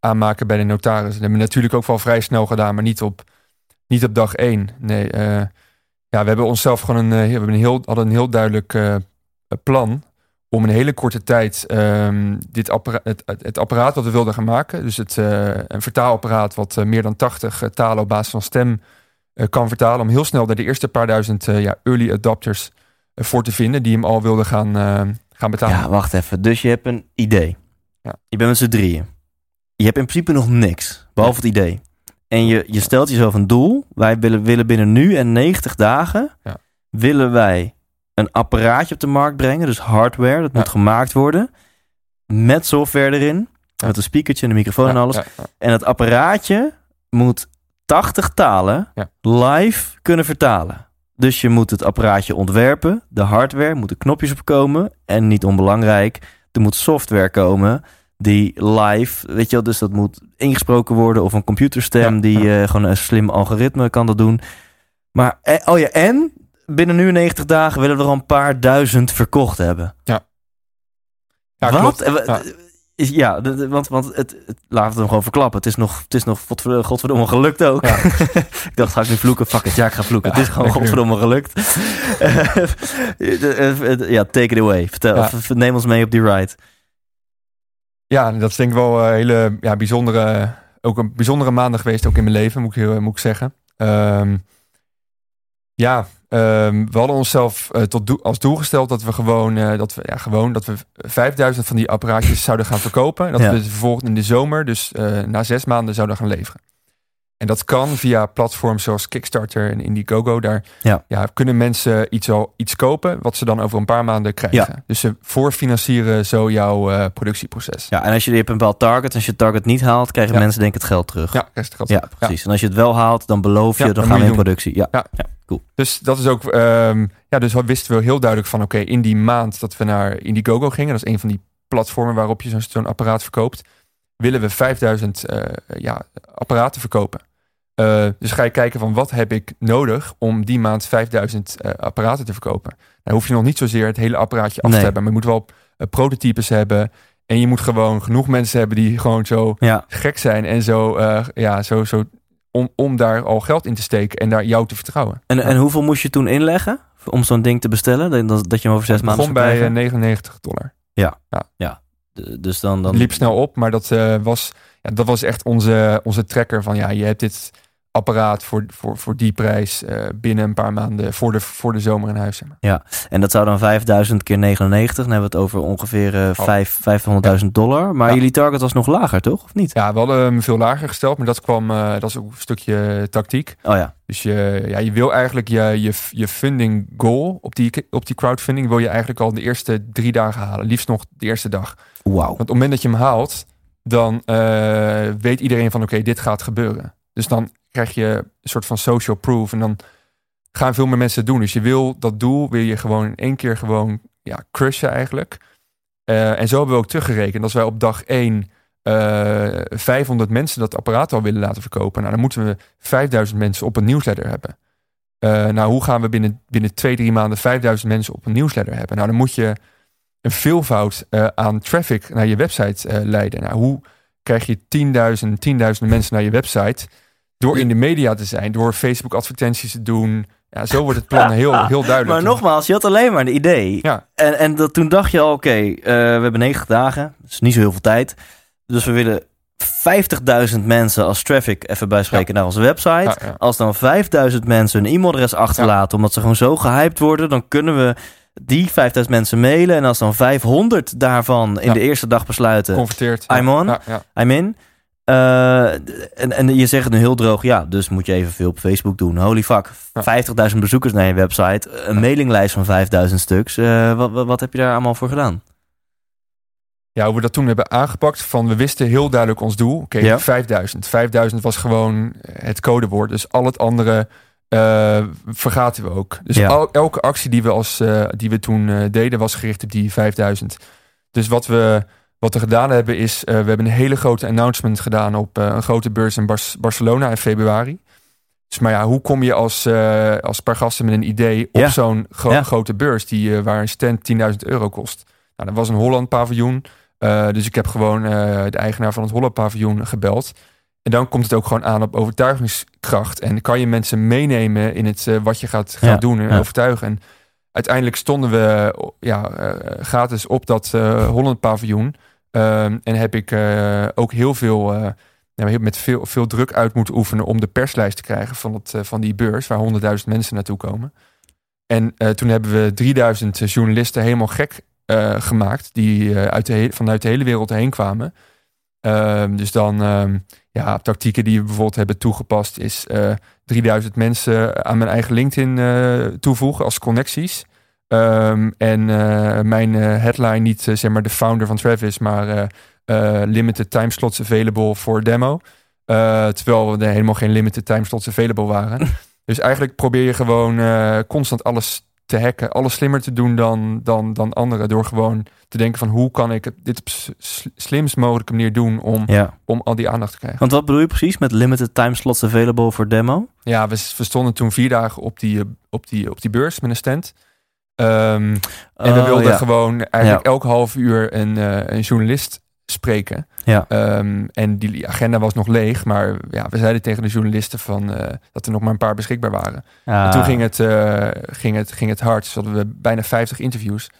aanmaken bij de notaris. Dat hebben we natuurlijk ook wel vrij snel gedaan, maar niet op, niet op dag één. Nee, uh, ja, we hebben onszelf gewoon een, we hebben een heel, hadden een heel duidelijk uh, plan om een hele korte tijd um, dit appara het, het, apparaat wat we wilden gaan maken, dus het, uh, een vertaalapparaat wat uh, meer dan 80 uh, talen op basis van stem uh, kan vertalen, om heel snel daar de eerste paar duizend ja, early adopters uh, voor te vinden die hem al wilden gaan, gaan betalen. Ja, wacht even. Dus je hebt een idee. Ja. Je bent met z'n drieën. Je hebt in principe nog niks, behalve het idee. En je, je stelt jezelf een doel. Wij willen, willen binnen nu en 90 dagen... Ja. willen wij een apparaatje op de markt brengen. Dus hardware, dat Ja. moet gemaakt worden. Met software erin. Ja. Met een speakertje en een microfoon en alles. En het apparaatje moet 80 talen live kunnen vertalen. Dus je moet het apparaatje ontwerpen. De hardware moeten knopjes op komen. En niet onbelangrijk, er moet software komen die live, weet je wel, dus dat moet ingesproken worden of een computerstem Ja, die eh, gewoon een slim algoritme kan dat doen. Maar, eh, oh ja, en binnen nu 90 dagen willen we er al een paar duizend verkocht hebben. Ja, Wat? klopt. Eh, Ja. Ja, want, want het, het, laten we hem gewoon verklappen. Het is nog, het is nog godver- godverdomme gelukt ook. Ja. ik dacht, ga ik nu vloeken? Fuck it, ja, ik ga vloeken. Ja, het is gewoon godverdomme gelukt. Eh, eh, ja, take it away. Vertel, Ja. neem ons mee op die ride. Ja, dat is denk ik wel een hele ja, bijzondere, ook een bijzondere maanden geweest, ook in mijn leven, moet ik, heel- moet ik zeggen. Ehm, ja, ehm, we hadden onszelf eh, tot doel, als doel gesteld dat we gewoon, eh, dat we, ja, gewoon dat we 5000 van die apparaatjes zouden gaan verkopen. En dat Ja. we ze vervolgens in de zomer, dus eh, na zes maanden, zouden gaan leveren. En dat kan via platforms zoals Kickstarter en Indiegogo. Daar Ja. kunnen mensen iets, al, iets kopen wat ze dan over een paar maanden krijgen. Ja. Dus ze voorfinancieren zo jouw productieproces. Ja, en als je, je hebt een bepaald target, als je het target niet haalt, krijgen Ja. mensen denk ik het geld terug. Ja, Ja, precies. En als je het wel haalt, dan beloof je, Ja, dan dat gaan we in productie. Ja. Ja. Cool. Dus dat is ook. ehm, ja, dus we wisten we heel duidelijk van: oké, in die maand dat we naar Indiegogo gingen, dat is een van die platformen waarop je zo'n apparaat verkoopt, willen we 5000 eh, ja, apparaten verkopen. Eh, dus ga je kijken van wat heb ik nodig om die maand 5000 eh, apparaten te verkopen. Dan hoef je nog niet zozeer het hele apparaatje af Nee. te hebben, maar je moet wel prototypes hebben. En je moet gewoon genoeg mensen hebben die gewoon zo Ja. gek zijn en zo, ja, zo, zo om, om daar al geld in te steken en daar jou te vertrouwen. En, Ja. en hoeveel moest je toen inleggen om zo'n ding te bestellen? Dat, dat- je hem over zes maanden begon bij eh, krijgen? 99 dollar. D- Dus dan... dan Het liep snel op, maar dat, eh, was, ja, dat was echt onze, onze trekker van ja, je hebt dit apparaat voor, voor, voor die prijs eh, binnen een paar maanden voor de, voor de zomer in huis. zeg maar. En dat zou dan 5000 keer 99, dan hebben we het over ongeveer eh, Oh. vijf 500.000 dollar. Maar Ja. jullie target was nog lager, toch? Of niet? Ja, we hadden hem veel lager gesteld, maar dat kwam, eh, dat is ook een stukje tactiek. Oh ja. Dus je, ja, je wil eigenlijk je, je, je funding goal op die, op die crowdfunding wil je eigenlijk al de eerste drie dagen halen. Liefst nog de eerste dag. Wauw. Want op het moment dat je hem haalt, dan weet iedereen van oké, dit gaat gebeuren. Dus dan krijg je een soort van social proof en dan gaan veel meer mensen het doen. Dus je wil dat doel, wil je gewoon in één keer gewoon ja, crushen eigenlijk. Eh, en zo hebben we ook teruggerekend. Als wij op dag 1 500 mensen dat apparaat al willen laten verkopen, nou, dan moeten we 5000 mensen op een nieuwsletter hebben. Eh, nou, hoe gaan we binnen, binnen twee, drie maanden 5000 mensen op een nieuwsletter hebben? Nou, dan moet je een veelvoud eh, aan traffic naar je website eh, leiden. Nou, hoe krijg je 10.000, tienduizenden mensen naar je website? Door in de media te zijn, door Facebook advertenties te doen. Ja, zo wordt het plan heel, heel duidelijk. Maar nogmaals, je had alleen maar een idee. Ja. En, en dat, toen dacht je al, oké, eh, we hebben 90 dagen. Dat is niet zo heel veel tijd. Dus we willen 50.000 mensen als traffic even bijspreken naar onze website. Ja, ja. Als dan 5000 mensen een e-mailadres achterlaten, omdat ze gewoon zo gehyped worden, dan kunnen we die 5000 mensen mailen. En als dan 500 daarvan in Ja. de eerste dag besluiten, Converteert. I'm on. Ja, ja. I'm in. Eh, en, en je zegt het nu heel droog, ja, dus moet je evenveel op Facebook doen. Holy fuck, Ja. 50.000 bezoekers naar je website, een mailinglijst van 5000 stuks. Eh, wat, wat, wat heb je daar allemaal voor gedaan? ja, hoe we dat toen hebben aangepakt. Van we wisten heel duidelijk ons doel. Oké, Ja. 5000. 5000 was gewoon het codewoord. Dus al het andere eh, vergaten we ook. Dus Ja. al- elke actie die we, als, die we toen deden was gericht op die 5000. Dus wat we, wat we gedaan hebben is... eh, we hebben een hele grote announcement gedaan op eh, een grote beurs in Bar- Barcelona in februari. Dus maar ja, hoe kom je als, eh als paar gasten met een idee op Ja. zo'n gro- Ja. grote beurs... Die, waar een stand 10.000 euro kost? Nou, dat was een Holland paviljoen. Dus ik heb gewoon de eigenaar van het Holland paviljoen gebeld. En dan komt het ook gewoon aan op overtuigingskracht. En kan je mensen meenemen in het, wat je gaat, gaat Ja, doen en overtuigen. En uiteindelijk stonden we ja, gratis op dat Holland paviljoen. Ehm, en heb ik eh, ook heel veel, eh, met veel, veel druk uit moeten oefenen om de perslijst te krijgen van, het, eh, van die beurs, waar 100.000 mensen naartoe komen. En toen hebben we 3000 journalisten helemaal gek gemaakt, die uit de vanuit de hele wereld heen kwamen. Ehm, dus dan, ehm, ja, tactieken die we bijvoorbeeld hebben toegepast, is eh 3000 mensen aan mijn eigen LinkedIn toevoegen als connecties. Ehm, en eh, mijn eh, headline niet eh, zeg maar de founder van Travis, maar limited time slots available voor demo. Terwijl er helemaal geen limited time slots available waren. dus eigenlijk probeer je gewoon constant alles te hacken, alles slimmer te doen dan, dan, dan anderen. Door gewoon te denken van hoe kan ik dit op slimst mogelijke manier doen om, Ja. om al die aandacht te krijgen. Want wat bedoel je precies met limited time slots available voor demo? Ja, we, we stonden toen vier dagen op die, op die, op die beurs met een stand. Ehm, en we Oh, wilden ja. gewoon eigenlijk elk half uur een, eh, een journalist spreken. Ja. Ehm, en die agenda was nog leeg, maar ja, we zeiden tegen de journalisten van, eh, dat er nog maar een paar beschikbaar waren. Ah. En toen ging het, eh, ging, het, ging het hard. Dus hadden we bijna 50 interviews.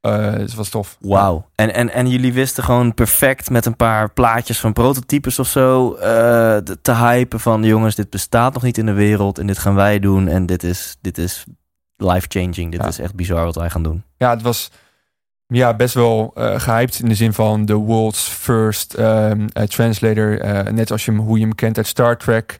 Eh dus het was tof. Wauw. En, en, en jullie wisten gewoon perfect met een paar plaatjes van prototypes of zo te- te hypen van jongens, dit bestaat nog niet in de wereld en dit gaan wij doen en dit is, dit is life-changing. Dit Ja. is echt bizar wat wij gaan doen. Ja, het was. ja, best wel uh, gehyped in de zin van de world's first um, translator. net als je hem, hoe je hem kent uit Star Trek.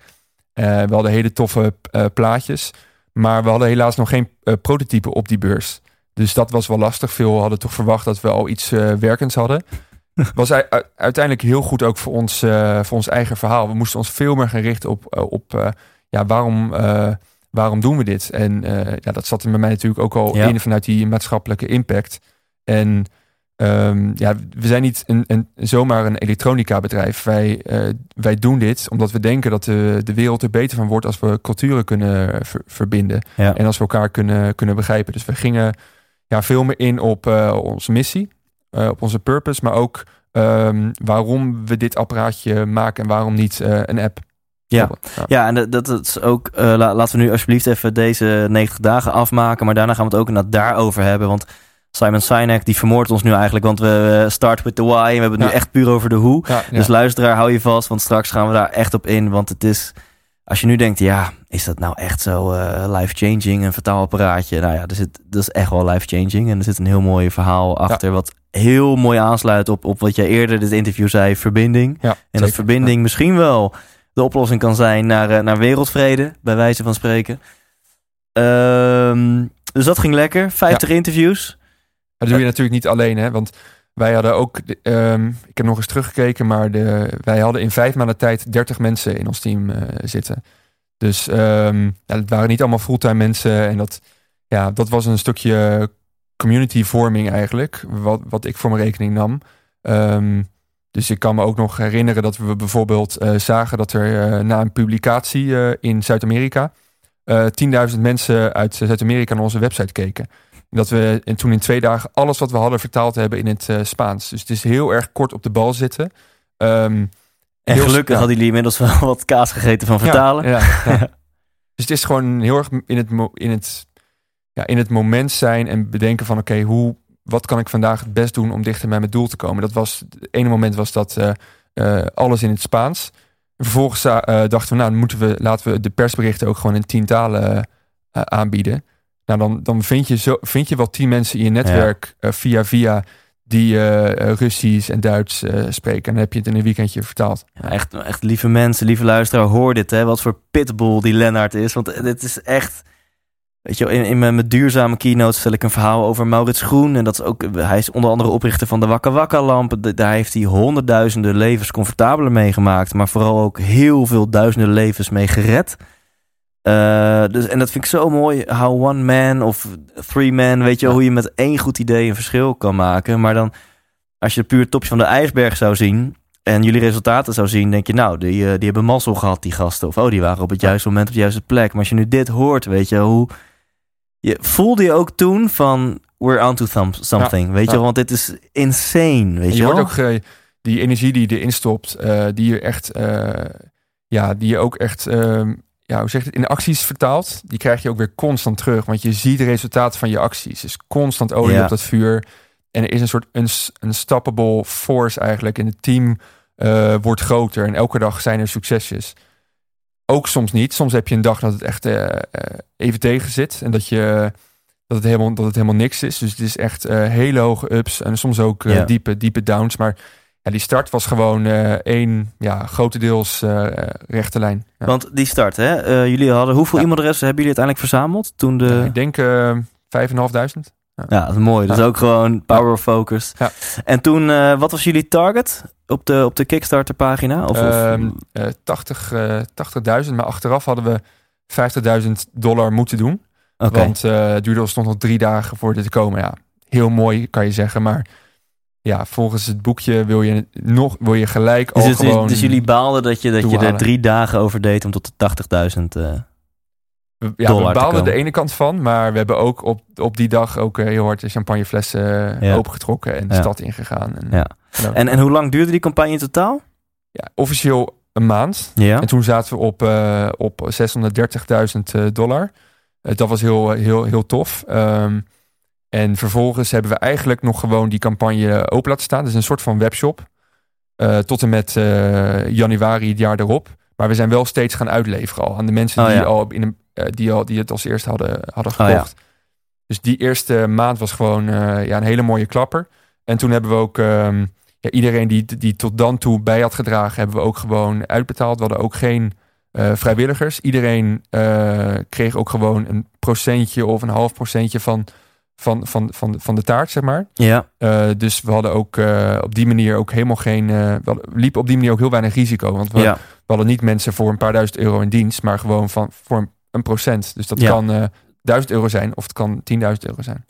we hadden hele toffe plaatjes. Maar we hadden helaas nog geen prototype op die beurs. Dus dat was wel lastig. Veel hadden toch verwacht dat we al iets werkends hadden. was uiteindelijk heel goed ook voor ons, voor ons eigen verhaal. We moesten ons veel meer gaan richten op, op ja, waarom waarom doen we dit? En ja, dat zat er bij mij natuurlijk ook al in vanuit die maatschappelijke impact. En um, ja, we zijn niet een, een, zomaar een elektronica bedrijf. Wij, uh, wij doen dit omdat we denken dat de, de wereld er beter van wordt als we culturen kunnen verbinden. En als we elkaar kunnen, kunnen begrijpen. Dus we gingen ja, veel meer in op onze missie, op onze purpose, maar ook um, waarom we dit apparaatje maken en waarom niet een app. Ja. ja, en dat, dat is ook. Uh, laten we nu alsjeblieft even deze 90 dagen afmaken. Maar daarna gaan we het ook inderdaad daarover hebben. Want Simon Sinek die vermoordt ons nu eigenlijk. Want we start with the why. En we hebben het nu echt puur over de hoe. dus luisteraar, hou je vast. Want straks gaan we daar echt op in. Want het is. Als je nu denkt, ja, is dat nou echt zo uh, life-changing, een vertaalapparaatje? Nou ja, er zit, dat is echt wel life-changing. En er zit een heel mooi verhaal achter, wat heel mooi aansluit op, op wat jij eerder dit interview zei, verbinding. Ja, en dat verbinding misschien wel de oplossing kan zijn naar, uh, naar wereldvrede, bij wijze van spreken. Um, dus dat ging lekker. 50 interviews. Dat doe je natuurlijk niet alleen, hè? Want wij hadden ook, um, ik heb nog eens teruggekeken, maar de, wij hadden in vijf maanden tijd 30 mensen in ons team uh, zitten. Dus um, ja, het waren niet allemaal fulltime mensen. En dat, ja, dat was een stukje community vorming eigenlijk, wat, wat ik voor mijn rekening nam. Um, dus ik kan me ook nog herinneren dat we bijvoorbeeld uh, zagen dat er uh, na een publicatie uh, in Zuid-Amerika 10.000 mensen uit Zuid-Amerika naar onze website keken. Dat we en toen in twee dagen alles wat we hadden vertaald hebben in het Spaans. Dus het is heel erg kort op de bal zitten. Um, en gelukkig hadden jullie inmiddels wel wat kaas gegeten van vertalen. Ja, ja, dus het is gewoon heel erg in het, in het, ja, in het moment zijn en bedenken van oké, hoe wat kan ik vandaag het best doen om dichter bij mijn doel te komen. Dat was, het ene moment was dat uh, uh, alles in het Spaans. vervolgens dachten we, nou, dan moeten we, laten we de persberichten ook gewoon in tien talen aanbieden. Nou, dan, dan vind, je zo, vind je wel tien mensen in je netwerk ja. via via die Russisch en Duits spreken. En dan heb je het in een weekendje vertaald. Ja, echt, echt lieve mensen, lieve luisteraar, hoor dit. Hè? Wat voor pitbull die Lennart is. Want dit is echt... Weet je, in, in mijn, mijn duurzame keynote stel ik een verhaal over Maurits Groen. En dat is ook, hij is onder andere oprichter van de Wakka Wakka lamp. Daar heeft hij honderdduizenden levens comfortabeler meegemaakt. Maar vooral ook heel veel duizenden levens mee gered. Uh, dus, en dat vind ik zo mooi. How one man of three men, weet je, hoe je met één goed idee een verschil kan maken. Maar dan, als je puur het topje van de ijsberg zou zien en jullie resultaten zou zien, denk je, nou, die, uh, die hebben mazzel gehad, die gasten. Of oh, die waren op het juiste moment op de juiste plek. Maar als je nu dit hoort, weet je, hoe. Je, voelde je ook toen van we're on to something, weet je, want dit is insane, weet je, je hoort ook uh, die energie die je erin stopt, die je echt, ja, die je ook echt ehm, ja, hoe zeg je het, in acties vertaald, die krijg je ook weer constant terug. Want je ziet de resultaten van je acties. Dus constant olie op dat vuur. En er is een soort unstoppable force eigenlijk. En het team wordt groter. En elke dag zijn er succesjes. Ook soms niet. Soms heb je een dag dat het echt uh, even tegen zit. En dat, je, dat, het helemaal, dat het helemaal niks is. Dus het is echt hele hoge ups. En soms ook diepe, diepe downs. Maar ja, die start was gewoon één ja, grotendeels rechte lijn. Ja. Want die start, hè? Jullie hadden hoeveel ja. e-mailadressen hebben jullie uiteindelijk verzameld toen de? ik denk vijf en half duizend. Ja, dat is mooi. Dus ook gewoon power focus. Ja. En toen, wat was jullie target op de, op de Kickstarter pagina? Of, um, of? 80, 80.000, maar achteraf hadden we 50.000 dollar moeten doen. Okay. Want het duurde ons nog drie dagen voor dit te komen. Ja, heel mooi kan je zeggen, maar ja, volgens het boekje wil je nog wil je gelijk dus al dus, gewoon. Dus jullie baalden dat je, dat je er drie dagen over deed om tot de 80.000 uh, ja, we baalden de ene kant van, maar we hebben ook op, op die dag ook uh, heel hard de champagneflessen uh, opengetrokken en de stad ingegaan. En, ja. en, en hoe lang duurde die campagne in totaal? Ja, officieel een maand. Ja. En toen zaten we op, uh, op 630.000 dollar. dat was heel, heel, heel tof. Um, en vervolgens hebben we eigenlijk nog gewoon die campagne open laten staan. Dus een soort van webshop. Uh, tot en met januari het jaar erop. Maar we zijn wel steeds gaan uitleveren al aan de mensen oh, die, ja. al in een, die, al, die het als eerste hadden, hadden gekocht. Oh, ja. Dus die eerste maand was gewoon eh, ja, een hele mooie klapper. En toen hebben we ook ehm, ja, iedereen die, die tot dan toe bij had gedragen, hebben we ook gewoon uitbetaald. We hadden ook geen eh, vrijwilligers. Iedereen eh, kreeg ook gewoon een procentje of een half procentje van, van, van, van, van de taart, zeg maar. Ja, Eh, dus we hadden ook eh, op die manier ook helemaal geen. eh, we liepen op die manier ook heel weinig risico. Want we, ja. we hadden niet mensen voor een paar duizend euro in dienst, maar gewoon van, voor een, een procent. Dus dat Ja. kan eh duizend euro zijn of het kan 10.000 euro zijn.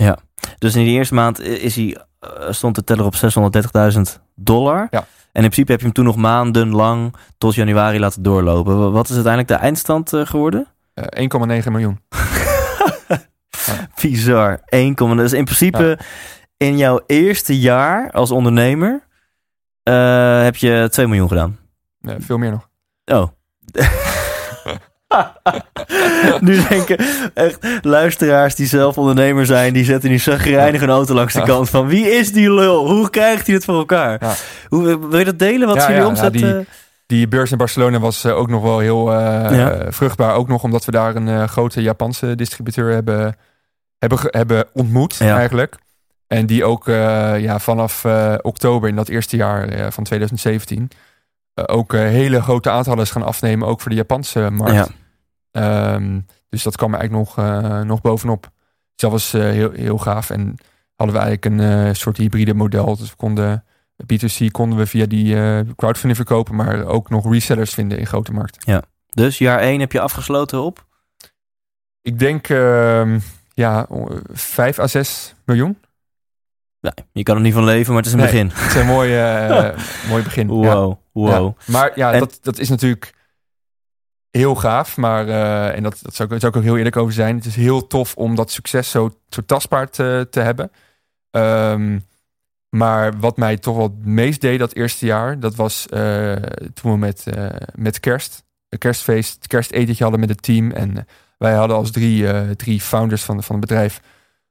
Dus in die eerste maand is hij, eh, stond de teller op 630.000 dollar. Ja. En in principe heb je hem toen nog maandenlang tot januari laten doorlopen. Wa- Wat is uiteindelijk de eindstand eh, geworden? Eh 1,9 miljoen. Bizar. 1, dus in principe in jouw eerste jaar als ondernemer heb je 2 miljoen gedaan. Eh, veel meer nog. Oh. nu denken echt luisteraars die zelf ondernemer zijn, die zetten nu zagrijnig een auto langs de kant van wie is die lul? Hoe krijgt hij het voor elkaar? Ja. Hoe, wil je dat delen? Wat Ja, jullie ja, omzet? die- eh? Die beurs in Barcelona was eh, ook nog wel heel eh, vruchtbaar. Ook nog omdat we daar een grote Japanse distributeur hebben, hebben, hebben ontmoet eigenlijk. En die ook ja, vanaf oktober in dat eerste jaar van 2017 eh, ook eh, hele grote aantallen is gaan afnemen, ook voor de Japanse markt. ja. Ehm, dus dat kwam eigenlijk nog, eh, nog bovenop. Dus dat was eh, heel, heel gaaf. En hadden we eigenlijk een eh, soort hybride model. Dus we konden B2C konden we via die eh, crowdfunding verkopen, maar ook nog resellers vinden in grote markt. Dus jaar 1 heb je afgesloten op? Ik denk ehm, ja, o- 5 à 6 miljoen. Nee, je kan er niet van leven, maar het is een Nee. begin. Dat is een mooi, eh, mooi begin. Ja. Wow, wow. Ja. Maar ja, En- dat, dat is natuurlijk heel gaaf. Maar, eh, en dat, dat zou, ik- zou ik ook heel eerlijk over zijn. Het is heel tof om dat succes zo, zo tastbaar te, te hebben. Ehm, maar wat mij toch wel het meest deed dat eerste jaar, dat was eh, toen we met, met kerst, een kerstfeest, het kerstetentje hadden met het team. En wij hadden als drie, drie founders van, van het bedrijf,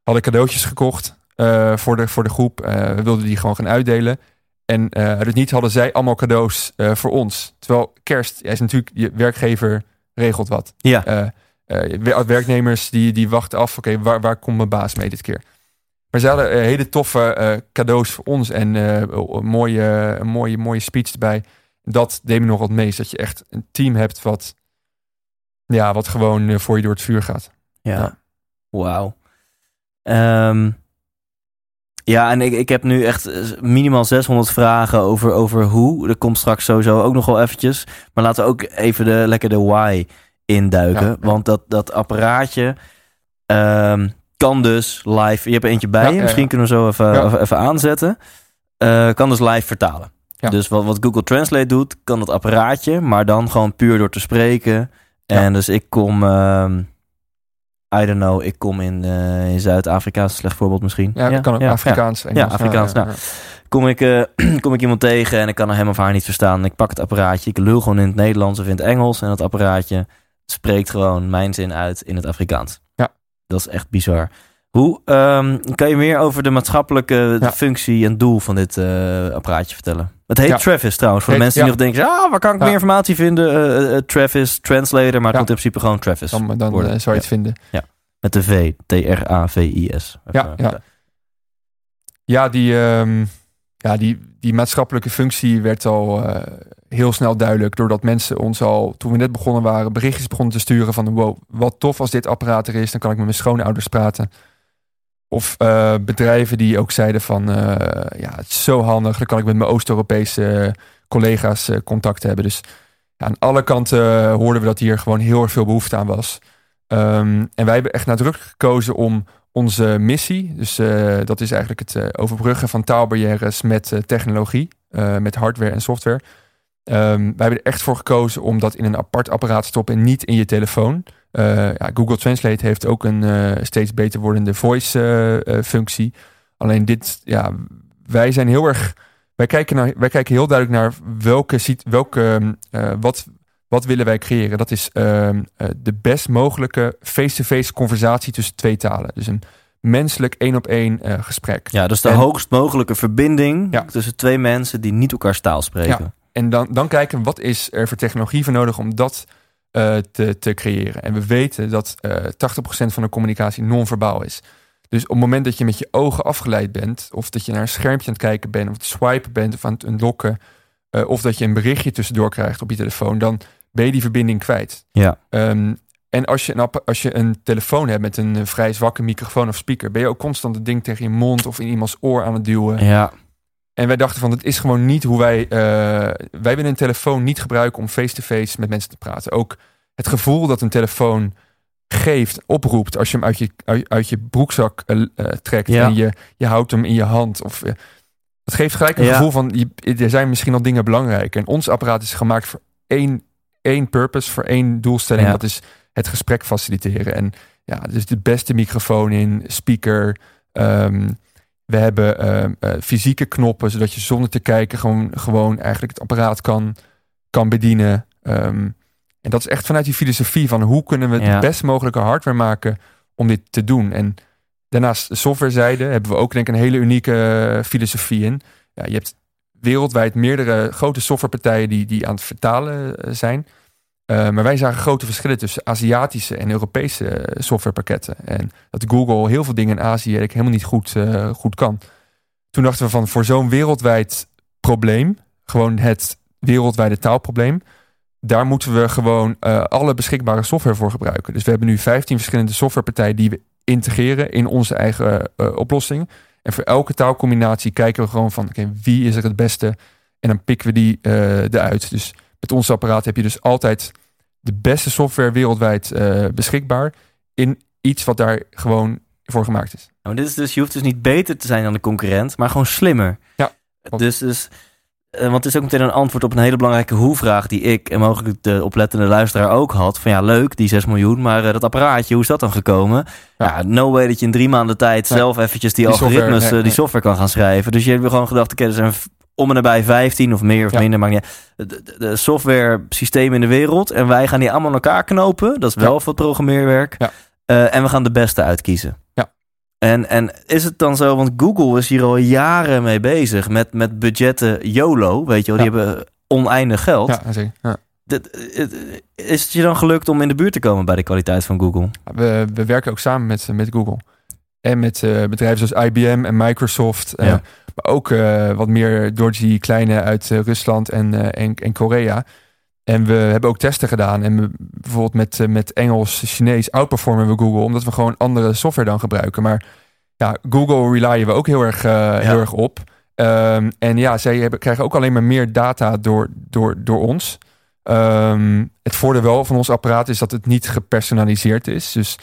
hadden cadeautjes gekocht eh, voor, de, voor de groep. Eh, we wilden die gewoon gaan uitdelen. En eh uit het niet hadden zij allemaal cadeaus eh, voor ons. Terwijl kerst, ja, is natuurlijk, je werkgever regelt wat. Ja, Eh, eh, wer- werknemers die, die wachten af, oké, waar, waar komt mijn baas mee dit keer? Maar ze hadden eh, hele toffe eh, cadeaus voor ons en eh, een mooie, een mooie, mooie speech erbij. Dat deed me nog wat meest. Dat je echt een team hebt wat, ja, wat gewoon eh, voor je door het vuur gaat. ja. Ja. Wauw. Ehm, ja, en ik, ik heb nu echt eh, minimaal 600 vragen over, over hoe. Er komt straks sowieso ook nog wel eventjes. Maar laten we ook even de, lekker de why induiken. Ja. Want dat, dat apparaatje ehm, kan dus live... Je hebt eentje bij Ja, je. Misschien ja. kunnen we zo even, even, aanzetten. Eh, kan dus live vertalen. Dus wat, wat Google Translate doet, kan dat apparaatje. Maar dan gewoon puur door te spreken. En dus ik kom... ehm, I don't know, ik kom in, eh, in Zuid-Afrika, is een slecht voorbeeld misschien. Ja, dat kan ook Afrikaans. Engels, Afrikaans, nou. Kom, ik, eh, kom ik iemand tegen en ik kan hem of haar niet verstaan. Ik pak het apparaatje, ik lul gewoon in het Nederlands of in het Engels. En dat apparaatje spreekt gewoon mijn zin uit in het Afrikaans. Ja. Dat is echt bizar. Hoe, ehm, kan je meer over de maatschappelijke Ja. functie en doel van dit eh, apparaatje vertellen? Het heet Ja. Travis trouwens, voor de mensen die ja. nog denken, ah, waar kan ik Ja. meer informatie vinden? Eh, eh, Travis, Translator, maar het Ja. moet in principe gewoon Travis. Dan, dan worden. zou je het vinden. Met de V, T-R-A-V-I-S. Ja, ja. Ja, die, ehm, ja die, die maatschappelijke functie werd al heel snel duidelijk. Doordat mensen ons al, toen we net begonnen waren, berichtjes begonnen te sturen van wow, wat tof als dit apparaat er is. Dan kan ik met mijn schoonouders praten. Of eh, bedrijven die ook zeiden van eh, ja, het is zo handig. Dan kan ik met mijn Oost-Europese collega's eh, contact hebben. Dus aan alle kanten hoorden we dat hier gewoon heel erg veel behoefte aan was. Ehm, en wij hebben echt nadrukkelijk gekozen om onze missie, dus dat is eigenlijk het overbruggen van taalbarrières met technologie, met hardware en software. Ehm, wij hebben er echt voor gekozen om dat in een apart apparaat te stoppen en niet in je telefoon. Eh, ja, Google Translate heeft ook een eh, steeds beter wordende voice-functie. Alleen dit, ja, wij zijn heel erg. Wij kijken, naar, wij kijken heel duidelijk naar welke, welke eh, wat, wat willen wij creëren. Dat is ehm, eh, de best mogelijke face-to-face conversatie tussen twee talen. Dus een menselijk één op één eh, gesprek. Ja, dus de En- hoogst mogelijke verbinding Ja. tussen twee mensen die niet elkaars taal spreken. En dan, dan kijken wat is er voor technologie voor nodig om dat eh, te, te creëren. En we weten dat eh 80% van de communicatie non-verbaal is. Dus op het moment dat je met je ogen afgeleid bent, of dat je naar een schermpje aan het kijken bent, of het swipen bent, of aan het unlocken, uh, of dat je een berichtje tussendoor krijgt op je telefoon, dan ben je die verbinding kwijt. Ja. Ehm, en als je, een, als je een telefoon hebt met een vrij zwakke microfoon of speaker, ben je ook constant het ding tegen je mond of in iemands oor aan het duwen. Ja. En wij dachten van, het is gewoon niet hoe wij... Uh, wij willen een telefoon niet gebruiken om face-to-face met mensen te praten. Ook het gevoel dat een telefoon geeft, oproept als je hem uit je, uit, je broekzak uh, trekt Ja. en je, je houdt hem in je hand. Of, uh, het geeft gelijk een Ja. gevoel van, je, er zijn misschien al dingen belangrijk. En ons apparaat is gemaakt voor één, één purpose, voor één doelstelling. Ja. Dat is het gesprek faciliteren. En ja, dus de beste microfoon in, speaker. ehm, we hebben ehm, eh, fysieke knoppen, zodat je zonder te kijken gewoon, gewoon eigenlijk het apparaat kan, kan bedienen. Ehm, en dat is echt vanuit die filosofie van hoe kunnen we Ja. de best mogelijke hardware maken om dit te doen. En daarnaast de softwarezijde hebben we ook denk ik een hele unieke eh, filosofie in. Ja, je hebt wereldwijd meerdere grote softwarepartijen die, die aan het vertalen eh, zijn. Uh, maar wij zagen grote verschillen tussen Aziatische en Europese eh, softwarepakketten. En dat Google heel veel dingen in Azië eigenlijk helemaal niet goed, uh, goed kan. Toen dachten we van voor zo'n wereldwijd probleem, gewoon het wereldwijde taalprobleem, daar moeten we gewoon alle beschikbare software voor gebruiken. Dus we hebben nu 15 verschillende softwarepartijen die we integreren in onze eigen oplossing. En voor elke taalcombinatie kijken we gewoon van okay, wie is er het beste en dan pikken we die eruit. Dus met ons apparaat heb je dus altijd de beste software wereldwijd uh, beschikbaar in iets wat daar gewoon voor gemaakt is. Nou, dit is dus, je hoeft dus niet beter te zijn dan de concurrent, maar gewoon slimmer. Ja. Dus, dus uh, want het is ook meteen een antwoord op een hele belangrijke hoe-vraag die ik en mogelijk de oplettende luisteraar ook had. Van ja, leuk, die 6 miljoen, maar uh, dat apparaatje, hoe is dat dan gekomen? Ja. ja, no way dat je in drie maanden tijd zelf eventjes die, die algoritmes, software, nee, die software kan gaan schrijven. Dus je hebt gewoon gedacht, oké, okay, er zijn om en nabij 15 of meer of ja. minder, maar niet. De, de, de software systemen in de wereld. En wij gaan die allemaal aan elkaar knopen. Dat is wel ja. wat programmeerwerk. Ja. Uh, en we gaan de beste uitkiezen. Ja. En, en is het dan zo, want Google is hier al jaren mee bezig met, met budgetten YOLO, weet je wel, die hebben oneindig geld. Ja, zeker. Ja. Is het je dan gelukt om in de buurt te komen bij de kwaliteit van Google? We, we werken ook samen met, met Google. En met uh, bedrijven zoals IBM en Microsoft. Uh, Ja. Maar ook uh, wat meer door die kleine uit uh, Rusland en, uh, en, en, Korea. En we hebben ook testen gedaan. En we, bijvoorbeeld met, met Engels, Chinees outperformen we Google. Omdat we gewoon andere software dan gebruiken. Maar ja, Google relyen we ook heel erg, ja. heel erg op. Um, en ja, zij hebben, krijgen ook alleen maar meer data door, door, door ons. Um, het voordeel wel van ons apparaat is dat het niet gepersonaliseerd is. Dus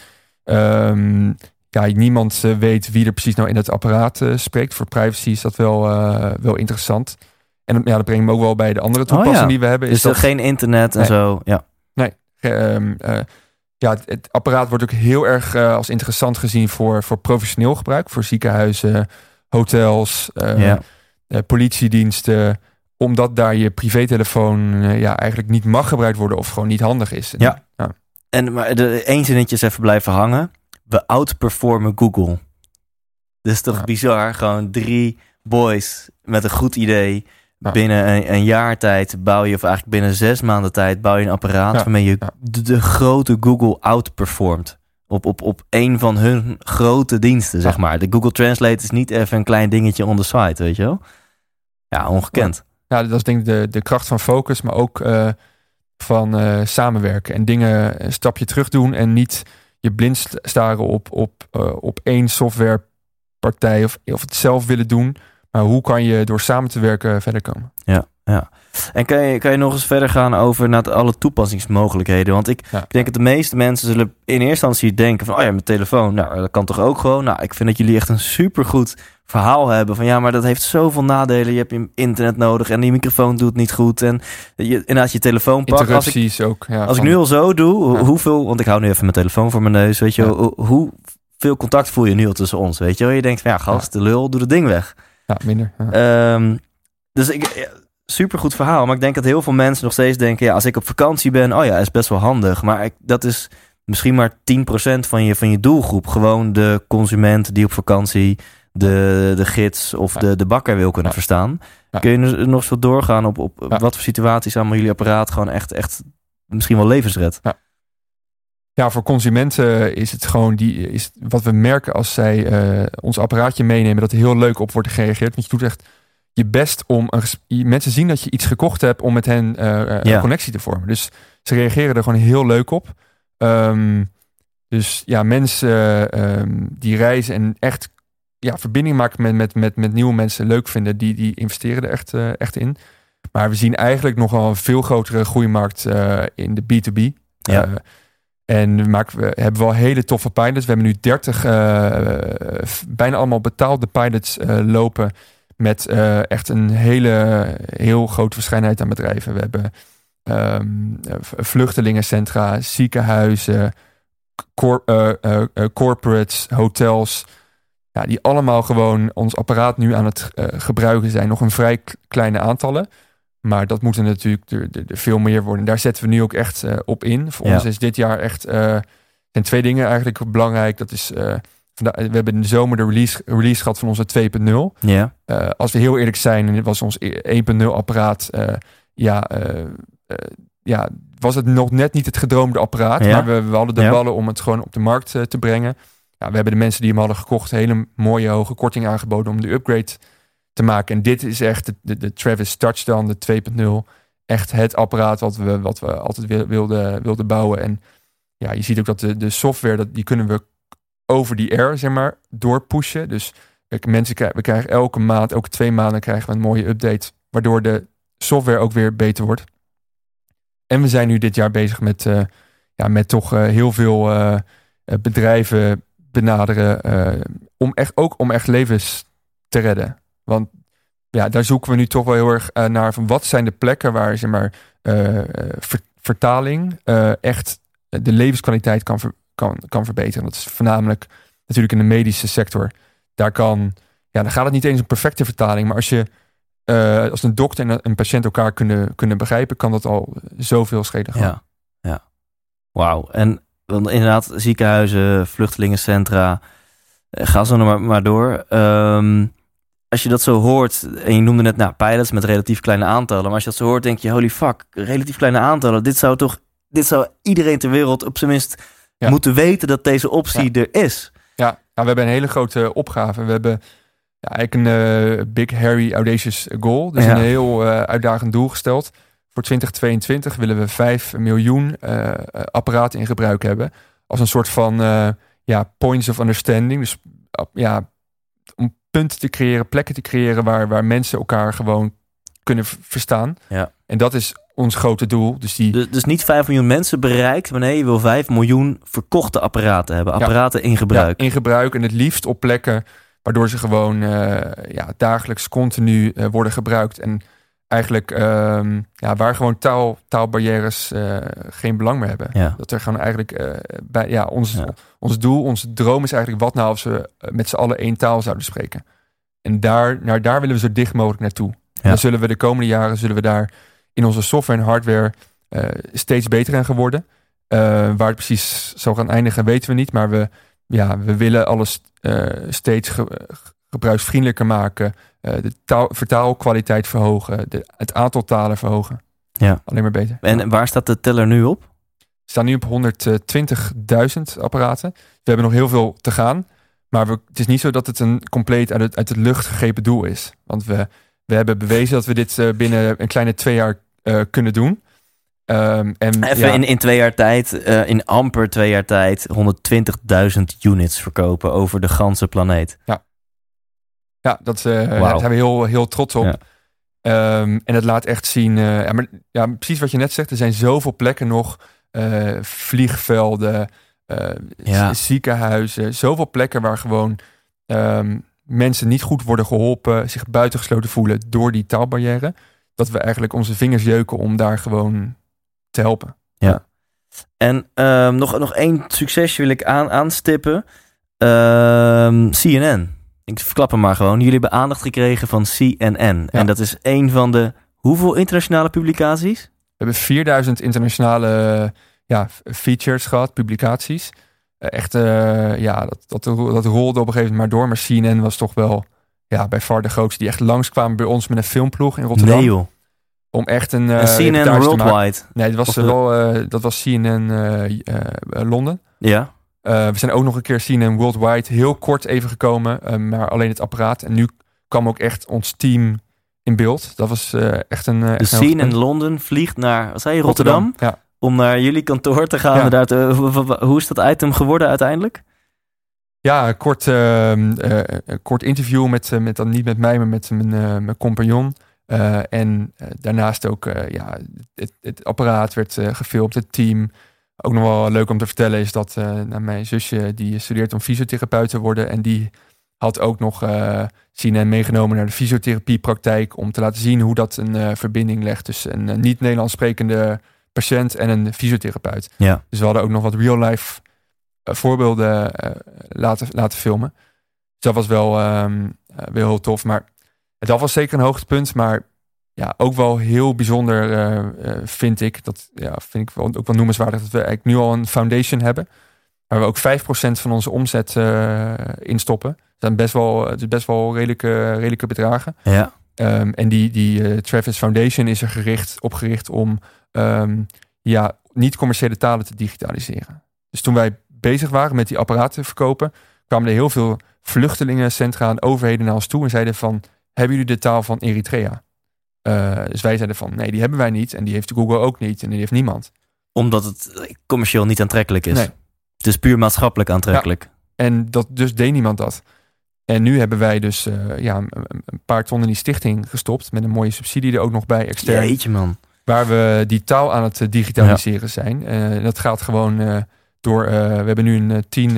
um, ja, niemand uh, weet wie er precies nou in het apparaat uh, spreekt. Voor privacy is dat wel, uh, wel interessant. En ja, dat brengt me ook wel bij de andere toepassing oh, ja. die we hebben. Is is dat geen internet en nee. zo? Ja. Nee. Um, ja, het, het, apparaat wordt ook heel erg als interessant gezien voor, voor professioneel gebruik. Voor ziekenhuizen, hotels, ja. politiediensten. Omdat daar je privételefoon ja, eigenlijk niet mag gebruikt worden of gewoon niet handig is. Ja. ja. En maar de één zinnetje is even blijven hangen we outperformen Google. Dat is toch ja. bizar? Gewoon drie boys met een goed idee. Ja. Binnen een, een, jaar tijd bouw je, of eigenlijk binnen zes maanden tijd, bouw je een apparaat ja. waarmee je de, de, grote Google outperformt. Op, op, op een van hun grote diensten, zeg maar. De Google Translate is niet even een klein dingetje on the side, weet je wel? Ja, ongekend. Ja, dat is denk ik de, de kracht van focus, maar ook uh, van uh, samenwerken. En dingen een stapje terug doen en niet je blind staren op, op, uh, op één softwarepartij of, of het zelf willen doen. Maar hoe kan je door samen te werken verder komen? Ja, ja. En kan je, kan je nog eens verder gaan over naar alle toepassingsmogelijkheden? Want ik, ja. ik denk dat de meeste mensen zullen in eerste instantie denken van... oh ja, mijn telefoon, nou, dat kan toch ook gewoon? Nou, ik vind dat jullie echt een supergoed verhaal hebben van... ja, maar dat heeft zoveel nadelen. Je hebt je internet nodig en die microfoon doet niet goed. En je, inderdaad je telefoon pakt. Interrupties als ik, ook. Ja, als ik nu al zo doe, ja. hoeveel... want ik hou nu even mijn telefoon voor mijn neus, weet je... Hoe, hoeveel contact voel je nu al tussen ons, weet je wel? Je denkt van, ja, gast, de lul, doe het ding weg. Ja, minder. Um, dus ik supergoed verhaal. Maar ik denk dat heel veel mensen nog steeds denken... ja, als ik op vakantie ben, oh ja, is best wel handig. Maar ik, dat is misschien maar 10% van je, van je doelgroep. Gewoon de consument die op vakantie de, de gids of ja. de, de bakker wil kunnen ja. verstaan. Ja. Kun je nog wat doorgaan op, op wat voor situaties allemaal jullie apparaat gewoon echt, echt misschien wel levensred? Ja, voor consumenten is het gewoon die, is wat we merken als zij eh, ons apparaatje meenemen, dat er heel leuk op wordt gereageerd. Want je doet echt je best om een, mensen zien dat je iets gekocht hebt om met hen eh, eh, Ja. een connectie te vormen. Dus ze reageren er gewoon heel leuk op. Ehm, dus ja, mensen ehm, die reizen en echt ja, verbinding maken met, met, met, met nieuwe mensen leuk vinden, die, die investeren er echt, eh, echt in. Maar we zien eigenlijk nog wel een veel grotere groeimarkt eh, in de B2B. Ja. Eh, en we, maken, we hebben wel hele toffe pilots. We hebben nu 30 eh, f- bijna allemaal betaalde pilots eh, lopen. Met eh, echt een hele heel grote verscheidenheid aan bedrijven. We hebben ehm, eh, vluchtelingencentra, ziekenhuizen, cor- eh, eh, corporates, hotels. Ja, die allemaal gewoon ons apparaat nu aan het gebruiken zijn. Nog een vrij kleine aantallen. Maar dat moeten natuurlijk er, er- er veel meer worden. Daar zetten we nu ook echt op in. Voor Ja. ons is dit jaar echt... eh zijn twee dingen eigenlijk belangrijk. Dat is... we hebben in de zomer de release, release gehad van onze 2.0. Ja. Eh, als we heel eerlijk zijn, was ons e- 1.0 apparaat, eh, ja, eh, eh, ja, was het nog net niet het gedroomde apparaat. Ja. Maar we, we hadden de Ja. ballen om het gewoon op de markt eh, te brengen. Ja, we hebben de mensen die hem hadden gekocht hele mooie hoge korting aangeboden om de upgrade te maken. En dit is echt de, de, de Travis Touchdown, de 2.0. Echt het apparaat wat we, wat we altijd wil- wilden, wilden bouwen. En ja, je ziet ook dat de, de software, dat, die kunnen we over die air, zeg maar, doorpushen. Dus mensen krijgen, we krijgen elke maand, elke twee maanden krijgen we een mooie update, waardoor de software ook weer beter wordt. En we zijn nu dit jaar bezig met, eh, ja, met toch eh, heel veel eh, bedrijven benaderen om echt, ook om echt levens te redden. Want ja, daar zoeken we nu toch wel heel erg naar van wat zijn de plekken waar zeg maar, ver- vertaling echt de levenskwaliteit kan, ver- kan, kan verbeteren. Dat is voornamelijk natuurlijk in de medische sector daar kan, ja, dan gaat het niet eens om perfecte vertaling, maar als je, eh, als een dokter en een- een patiënt elkaar kunnen, kunnen begrijpen, kan dat al zoveel schelen gaan. Ja, ja. Wauw. En dan inderdaad, ziekenhuizen, vluchtelingencentra, eh, ga zo maar, maar door. Ehm, als je dat zo hoort, en je noemde net nou, pilots met relatief kleine aantallen, maar als je dat zo hoort, denk je, holy fuck, relatief kleine aantallen. Dit zou toch, dit zou iedereen ter wereld op zijn minst Ja. moeten weten dat deze optie er is. Ja, nou, we hebben een hele grote opgave. We hebben ja, eigenlijk een eh, big, hairy, audacious goal. Dus een heel eh, uitdagend doel gesteld. Voor 2022 willen we 5 miljoen eh, apparaten in gebruik hebben. Als een soort van ja, points of understanding. Dus ja, om punten te creëren, plekken te creëren waar, waar mensen elkaar gewoon kunnen verstaan. Ja. En dat is ons grote doel. Dus die, Dus, dus niet 5 miljoen mensen bereikt, maar nee, je wil 5 miljoen verkochte apparaten hebben. Apparaten in gebruik. Ja, in gebruik en het liefst op plekken waardoor ze gewoon eh, ja, dagelijks continu eh, worden gebruikt. En eigenlijk ehm, ja, waar gewoon taal, taalbarrières eh, geen belang meer hebben. Ja. Dat er gewoon eigenlijk bij ja, ons, Ja. ons doel, onze droom is eigenlijk wat nou als we met z'n allen één taal zouden spreken. En daar, naar daar willen we zo dicht mogelijk naartoe. En Dan zullen we de komende jaren zullen we daar in onze software en hardware eh, steeds beter in gaan worden. Eh, waar het precies zal gaan eindigen, weten we niet. Maar we, ja, we willen alles eh, steeds ge- gebruiksvriendelijker maken. de taal, vertaalkwaliteit verhogen. De, het aantal talen verhogen. Ja. Alleen maar beter. En waar staat de teller nu op? We staan nu op 120.000 apparaten. We hebben nog heel veel te gaan. Maar we, het is niet zo dat het een compleet uit het, uit het lucht gegrepen doel is. Want we, we hebben bewezen dat we dit eh, binnen een kleine twee jaar eh, kunnen doen. Ehm, en Even ja, in, in twee jaar tijd, eh, in amper twee jaar tijd, 120.000 units verkopen over de ganse planeet. Ja, dat eh, Wauw. daar zijn we heel, heel trots op. Ja. Ehm, en het laat echt zien, ja, maar, ja, precies wat je net zegt, er zijn zoveel plekken nog, vliegvelden, Ja. ziekenhuizen, zoveel plekken waar gewoon ehm, mensen niet goed worden geholpen, zich buitengesloten voelen door die taalbarrière, dat we eigenlijk onze vingers jeuken om daar gewoon te helpen. En ehm, nog, nog één succesje wil ik aan, aanstippen. Ehm, CNN. Ik verklap hem maar gewoon. Jullie hebben aandacht gekregen van CNN. En dat is een van de hoeveel internationale publicaties? We hebben 4000 internationale ja, features gehad, publicaties. Eh, Echt, eh, ja, dat, dat, dat rolde op een gegeven moment maar door. Maar CNN was toch wel ja, bij far de grootste die echt langskwamen bij ons met een filmploeg in Rotterdam. Nee joh. om echt een. eh, en CNN. Worldwide. Nee, dat was, eh, de- wel, eh, dat was CNN eh, eh, Londen. Ja. Eh, we zijn ook nog een keer CNN Worldwide heel kort even gekomen, eh, maar alleen het apparaat. En nu kwam ook echt ons team in beeld. Dat was eh, echt een. eh, De echt een scene in hoogtepunt. Londen vliegt naar, wat zei je, Rotterdam? Ja. Om naar jullie kantoor te gaan. Ja. en daar te- hoe- hoe- is dat item geworden uiteindelijk? Ja, een kort, ehm, eh, een kort interview met, eh, met dan niet met mij, maar met mijn, eh, mijn compagnon. Eh, en eh, daarnaast ook, eh, ja, het, het apparaat werd eh, gefilmd, het team. Ook nog wel leuk om te vertellen is dat eh, nou, mijn zusje, die studeert om fysiotherapeut te worden. En die had ook nog eh CNN meegenomen naar de fysiotherapiepraktijk. Om te laten zien hoe dat een eh, verbinding legt tussen een eh, niet-Nederlands sprekende patiënt en een fysiotherapeut. Ja. Dus we hadden ook nog wat real-life eh, voorbeelden eh, laten, laten filmen. Dus dat was wel, ehm, eh, wel heel tof. Maar dat was zeker een hoogtepunt. Maar ja, ook wel heel bijzonder vind ik. Dat ja, vind ik wel, ook wel noemenswaardig dat we eigenlijk nu al een foundation hebben. Waar we ook 5% van onze omzet eh instoppen. Dat zijn best wel, het is best wel redelijke, redelijke bedragen. Ja. Ehm, en die, die eh, Travis Foundation is er gericht, opgericht om ehm, ja, niet-commerciële talen te digitaliseren. Dus toen wij bezig waren met die apparaten verkopen, kwamen er heel veel vluchtelingencentra en overheden naar ons toe en zeiden van, hebben jullie de taal van Eritrea? Eh, dus wij zeiden van, nee, die hebben wij niet en die heeft Google ook niet en die heeft niemand. Omdat het commercieel niet aantrekkelijk is. Nee. Het is puur maatschappelijk aantrekkelijk. En dat, dus deed niemand dat. En nu hebben wij dus eh, ja, een, paar ton in die stichting gestopt. Met een mooie subsidie er ook nog bij, extern. Jeetje man. Waar we die taal aan het eh, digitaliseren zijn. Eh, dat gaat gewoon door... we hebben nu een tien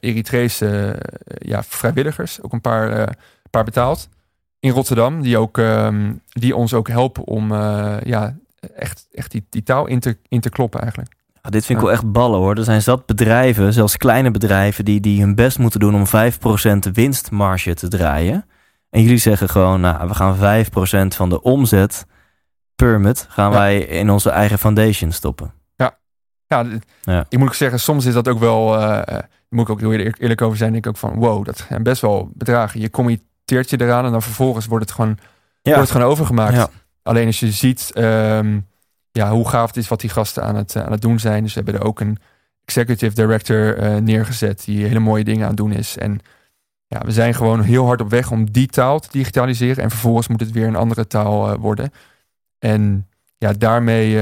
Eritrese ja, vrijwilligers. Ook een paar, paar betaald. In Rotterdam. Die, ook, ehm, die ons ook helpen om ja, echt, echt die, die taal in te, in te kloppen eigenlijk. Ja, dit vind ik Ja. wel echt ballen hoor. Er zijn zat bedrijven, zelfs kleine bedrijven, die, die hun best moeten doen om 5% winstmarge te draaien. En jullie zeggen gewoon, nou, we gaan 5% van de omzet permit gaan Ja. wij in onze eigen foundation stoppen. Ja, d- Ja. ik moet ook zeggen, soms is dat ook wel, daar moet ik ook heel eerlijk, eerlijk over zijn, denk ik ook van, wow, dat zijn best wel bedragen. Je committeert je eraan en dan vervolgens wordt het gewoon, Ja, wordt het gewoon overgemaakt. Ja. Alleen als je ziet ehm, ja, hoe gaaf het is wat die gasten aan het, eh, aan het doen zijn. Dus we hebben er ook een executive director eh, neergezet die hele mooie dingen aan het doen is. En ja, we zijn gewoon heel hard op weg om die taal te digitaliseren. En vervolgens moet het weer een andere taal eh, worden. En ja, daarmee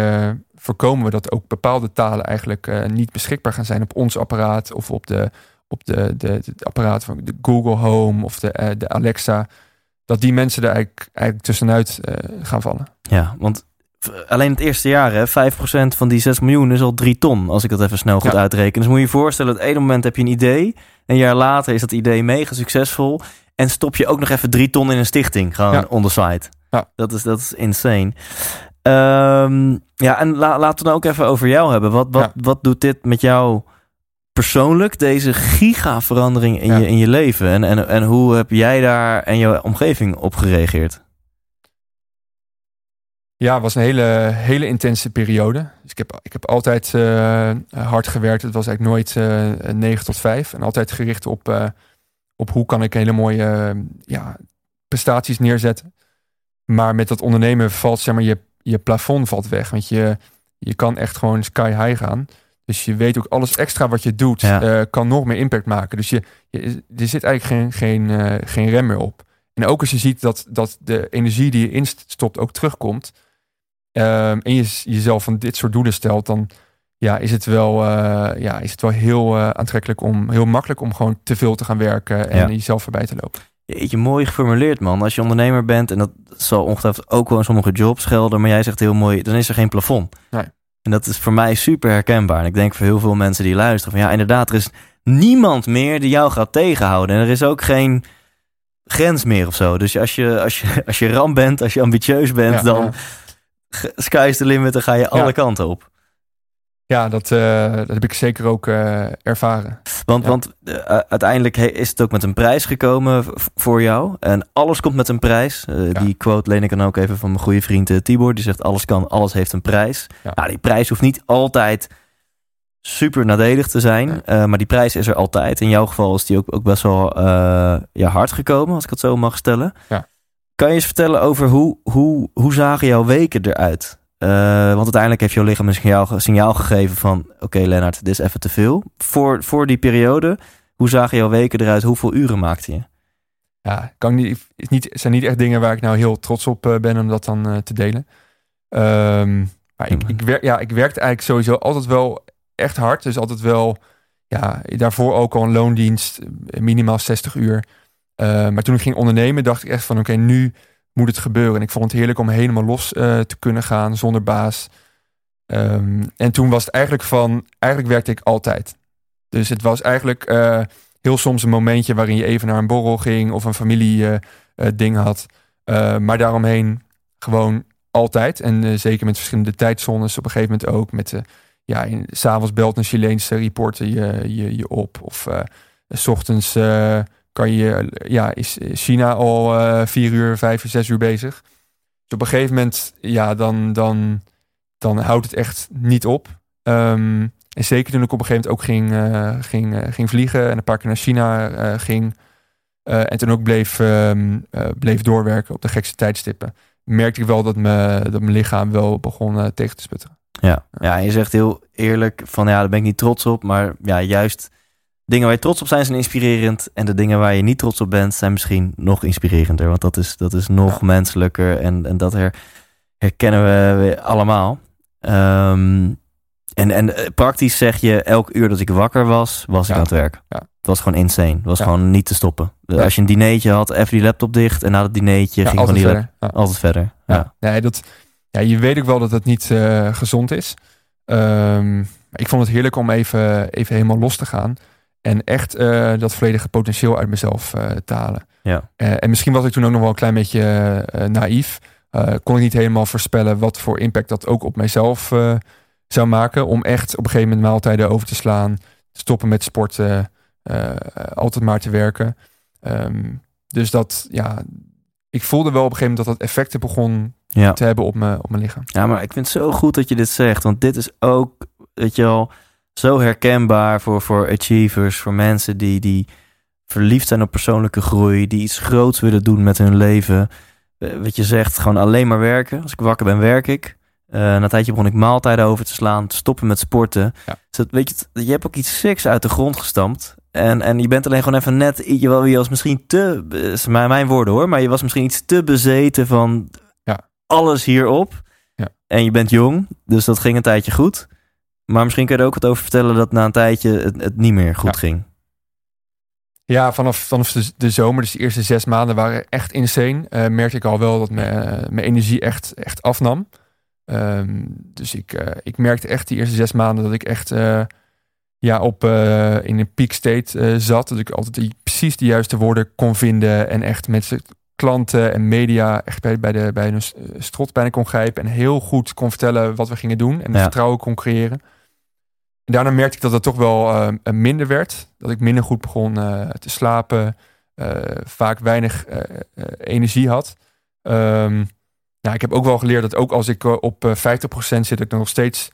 voorkomen we dat ook bepaalde talen eigenlijk niet beschikbaar gaan zijn op ons apparaat of op de, op de, de, apparaat van de Google Home of de, de Alexa. Dat die mensen er eigenlijk, eigenlijk tussenuit gaan vallen. ja, want alleen het eerste jaar, hè, 5% van die 6 miljoen is al 3 ton, als ik dat even snel goed Ja. uitreken. Dus moet je je voorstellen, het ene moment heb je een idee, een jaar later is dat idee mega succesvol en stop je ook nog even 3 ton in een stichting, gewoon Ja. on the side. Ja. Dat, is, dat is insane. Ehm, ja, en la- laten we dan ook even over jou hebben. Wat, wat, Ja. wat doet dit met jou persoonlijk, deze giga verandering in, je, in je leven? En, en, en hoe heb jij daar en je omgeving op gereageerd? Ja, het was een hele, hele intense periode. Dus ik heb, ik heb altijd eh, hard gewerkt. Het was eigenlijk nooit eh 9 tot 5. En altijd gericht op, eh, op hoe kan ik hele mooie ja, prestaties neerzetten. Maar met dat ondernemen valt zeg maar, je, je plafond valt weg. Want je, je kan echt gewoon sky high gaan. Dus je weet ook alles extra wat je doet Ja. kan nog meer impact maken. Dus je, je, er zit eigenlijk geen, geen, geen rem meer op. En ook als je ziet dat, dat de energie die je instopt ook terugkomt. Ehm, en je jezelf van dit soort doelen stelt, dan ja, is het wel, eh, ja, is het wel heel eh, aantrekkelijk om, heel makkelijk om gewoon te veel te gaan werken en Ja. jezelf voorbij te lopen. Jeetje, mooi geformuleerd, man. Als je ondernemer bent, en dat zal ongetwijfeld ook wel in sommige jobs gelden, maar jij zegt heel mooi, dan is er geen plafond. Nee. En dat is voor mij super herkenbaar. En ik denk voor heel veel mensen die luisteren, van ja, inderdaad, er is niemand meer die jou gaat tegenhouden. En er is ook geen grens meer of zo. Dus als je, als je, als je ram bent, als je ambitieus bent, Ja, dan ja. Sky's the limit, dan ga je alle kanten op. Ja, dat, eh, dat heb ik zeker ook eh, ervaren. Want, Ja. want eh, uiteindelijk is het ook met een prijs gekomen voor jou. En alles komt met een prijs. Ja. Die quote leen ik dan ook even van mijn goede vriend Tibor. Die zegt alles kan, alles heeft een prijs. Ja. Nou, die prijs hoeft niet altijd super nadelig te zijn. Maar die prijs is er altijd. In jouw geval is die ook, ook best wel ja, hard gekomen, als ik het zo mag stellen. Ja. Kan je eens vertellen over hoe, hoe, hoe zagen jouw weken eruit? Uh, want uiteindelijk heeft jouw lichaam een signaal, signaal gegeven van... oké okay, Lennart, dit is even te veel. Voor, voor die periode, hoe zagen jouw weken eruit? Hoeveel uren maakte je? Ja, kan niet, niet, zijn niet echt dingen waar ik nou heel trots op uh, ben om dat dan uh, te delen. Um, maar ik, ik, werk, ja, ik werkte eigenlijk sowieso altijd wel echt hard. Dus altijd wel, ja, daarvoor ook al een loondienst, minimaal 60 uur. Uh, maar toen ik ging ondernemen, dacht ik echt van oké, nu moet het gebeuren. En ik vond het heerlijk om helemaal los uh, te kunnen gaan zonder baas. Um, en toen was het eigenlijk van, eigenlijk werkte ik altijd. Dus het was eigenlijk uh, heel soms een momentje waarin je even naar een borrel ging of een familie ding had. maar daaromheen gewoon altijd. En zeker met verschillende tijdzones op een gegeven moment ook. Met, ja, s'avonds belt een Chileense reporter je, je, je op. Of s ochtends kan je, ja, is China al uh, vier uur, vijf uur, zes uur bezig. Dus op een gegeven moment, ja, dan, dan, dan houdt het echt niet op. Um, en zeker toen ik op een gegeven moment ook ging, uh, ging, uh, ging vliegen en een paar keer naar China ging. en toen ook bleef, um, bleef doorwerken op de gekste tijdstippen. Merkte ik wel dat, me, dat mijn lichaam wel begon tegen te sputteren. Ja. ja, je zegt heel eerlijk van ja, daar ben ik niet trots op. Maar ja, juist dingen waar je trots op zijn, zijn inspirerend. En de dingen waar je niet trots op bent, zijn misschien nog inspirerender. Want dat is, dat is nog menselijker. En, en dat her, herkennen we allemaal. Um, en, en eh, praktisch zeg je, elk uur dat ik wakker was, was ja. ik aan het werk. Ja. Het was gewoon insane. Het was gewoon niet te stoppen. Als je een dineetje had, even die laptop dicht. En na het dineetje ging die verder. altijd verder. Ja. Nee, dat, ja, je weet ook wel dat het niet uh, gezond is. Um, ik vond het heerlijk om even, even helemaal los te gaan. En echt uh, dat volledige potentieel uit mezelf uh, te halen. Ja. Uh, en misschien was ik toen ook nog wel een klein beetje naïef. kon ik niet helemaal voorspellen wat voor impact dat ook op mijzelf zou maken. Om echt op een gegeven moment maaltijden over te slaan. Stoppen met sporten. altijd maar te werken. Um, dus dat, ja, ik voelde wel op een gegeven moment dat dat effecten begon ja. te hebben op, me, op mijn lichaam. Ja, maar ik vind het zo goed dat je dit zegt. Want dit is ook, weet je wel zo herkenbaar voor, voor achievers, voor mensen die, die verliefd zijn op persoonlijke groei, die iets groots willen doen met hun leven. Eh, wat je zegt, gewoon alleen maar werken. Als ik wakker ben, werk ik. Uh, na een tijdje begon ik maaltijden over te slaan, te stoppen met sporten. Ja. Dus weet je, je hebt ook iets siks uit de grond gestampt. En, en je bent alleen gewoon even net, je, was misschien te, is mijn woorden hoor, maar je was misschien iets te bezeten van ja. alles hierop. Ja. En je bent jong, dus dat ging een tijdje goed. Maar misschien kun je er ook wat over vertellen dat na een tijdje het, het niet meer goed ja. ging. Ja, vanaf, vanaf de, de, zomer, dus de eerste zes maanden waren echt insane. Uh, merkte ik al wel dat mijn, mijn energie echt, echt afnam. Um, dus ik, uh, ik merkte echt die eerste zes maanden dat ik echt uh, ja, op, in een peak state zat. Dat ik altijd die, precies de juiste woorden kon vinden. En echt met klanten en media echt bij, bij, de, bij een strot bijna kon grijpen. En heel goed kon vertellen wat we gingen doen. En Ja. vertrouwen kon creëren. Daarna merkte ik dat het toch wel uh, minder werd. Dat ik minder goed begon uh, te slapen. Uh, vaak weinig energie had. Nou, ik heb ook wel geleerd dat ook als ik op 50% zit, dat ik nog steeds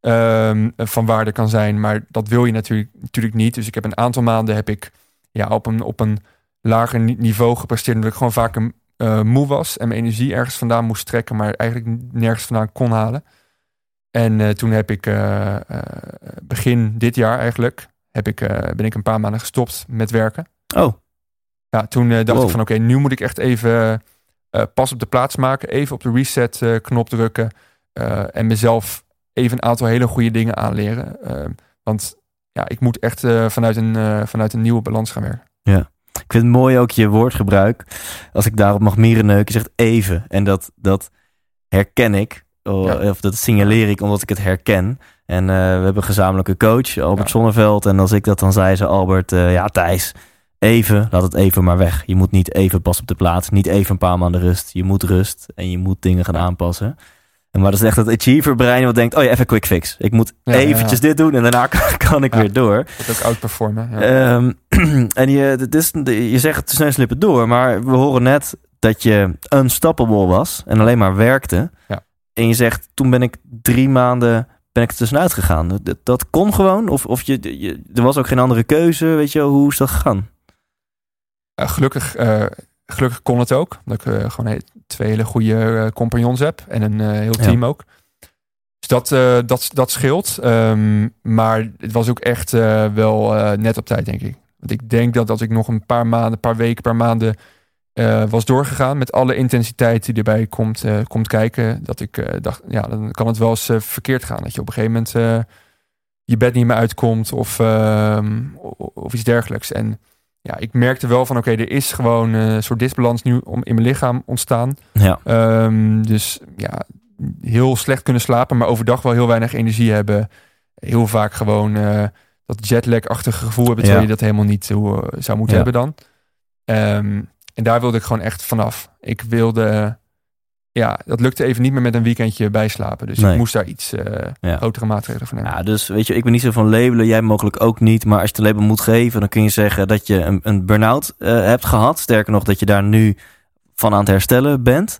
um, van waarde kan zijn. Maar dat wil je natuurlijk, natuurlijk niet. Dus ik heb een aantal maanden heb ik ja, op, een, op een lager niveau gepresteerd. Omdat ik gewoon vaak moe was en mijn energie ergens vandaan moest trekken. Maar eigenlijk nergens vandaan kon halen. En uh, toen heb ik uh, uh, begin dit jaar eigenlijk, heb ik, ben ik een paar maanden gestopt met werken. Oh. Ja, toen dacht wow. ik van oké, okay, nu moet ik echt even pas op de plaats maken. Even op de reset knop drukken. en mezelf even een aantal hele goede dingen aanleren. want ja, ik moet echt vanuit, een, vanuit een nieuwe balans gaan werken. Ja. Ik vind het mooi ook je woordgebruik. Als ik daarop mag mierenneuken, je zegt even. En dat, dat herken ik. Oh, ja. Of dat signaleer ik omdat ik het herken. En uh, we hebben een gezamenlijke coach, Albert ja. Zonneveld. En als ik dat dan zei, zei Albert, uh, ja Thijs, even, laat het even maar weg. Je moet niet even pas op de plaats, niet even een paar maanden rust. Je moet rust en je moet dingen gaan aanpassen. En maar dat is echt het achiever brein wat denkt, oh ja, even quick fix. Ik moet ja, eventjes dit doen en daarna kan, kan ik weer door. Dat ook outperformen. Um, en je, het is, je zegt het te snel slippen door, maar we horen net dat je unstoppable was en alleen maar werkte. Ja. En je zegt, toen ben ik drie maanden ben ik er tussenuit gegaan. Dat, dat kon gewoon? Of, of je, je, er was ook geen andere keuze? Weet je, hoe is dat gegaan? Uh, gelukkig uh, gelukkig kon het ook. Dat ik eh, gewoon twee hele goede eh, compagnons heb. En een eh, heel team ook. Dus dat, eh, dat, dat scheelt. Ehm, maar het was ook echt eh, wel eh, net op tijd, denk ik. Want ik denk dat als ik nog een paar maanden, een paar weken, paar maanden eh, was doorgegaan met alle intensiteit die erbij komt, eh, komt kijken, dat ik eh, dacht, ja, dan kan het wel eens verkeerd gaan. Dat je op een gegeven moment je bed niet meer uitkomt of, ehm, of iets dergelijks. En ja, ik merkte wel van, oké, er is gewoon een soort disbalans nu om, in mijn lichaam ontstaan. Ja. Ehm, dus ja, heel slecht kunnen slapen, maar overdag wel heel weinig energie hebben. Heel vaak gewoon dat jetlag-achtige gevoel hebben, terwijl Ja. je dat helemaal niet zou moeten Ja. hebben dan. Ehm, en daar wilde ik gewoon echt vanaf. Ik wilde, ja, dat lukte even niet meer met een weekendje bijslapen. Dus Nee. ik moest daar iets eh, Ja. grotere maatregelen voor nemen. Ja, dus weet je, ik ben niet zo van labelen, jij mogelijk ook niet. Maar als je het label moet geven, dan kun je zeggen dat je een, een burn-out eh, hebt gehad. Sterker nog, dat je daar nu van aan het herstellen bent.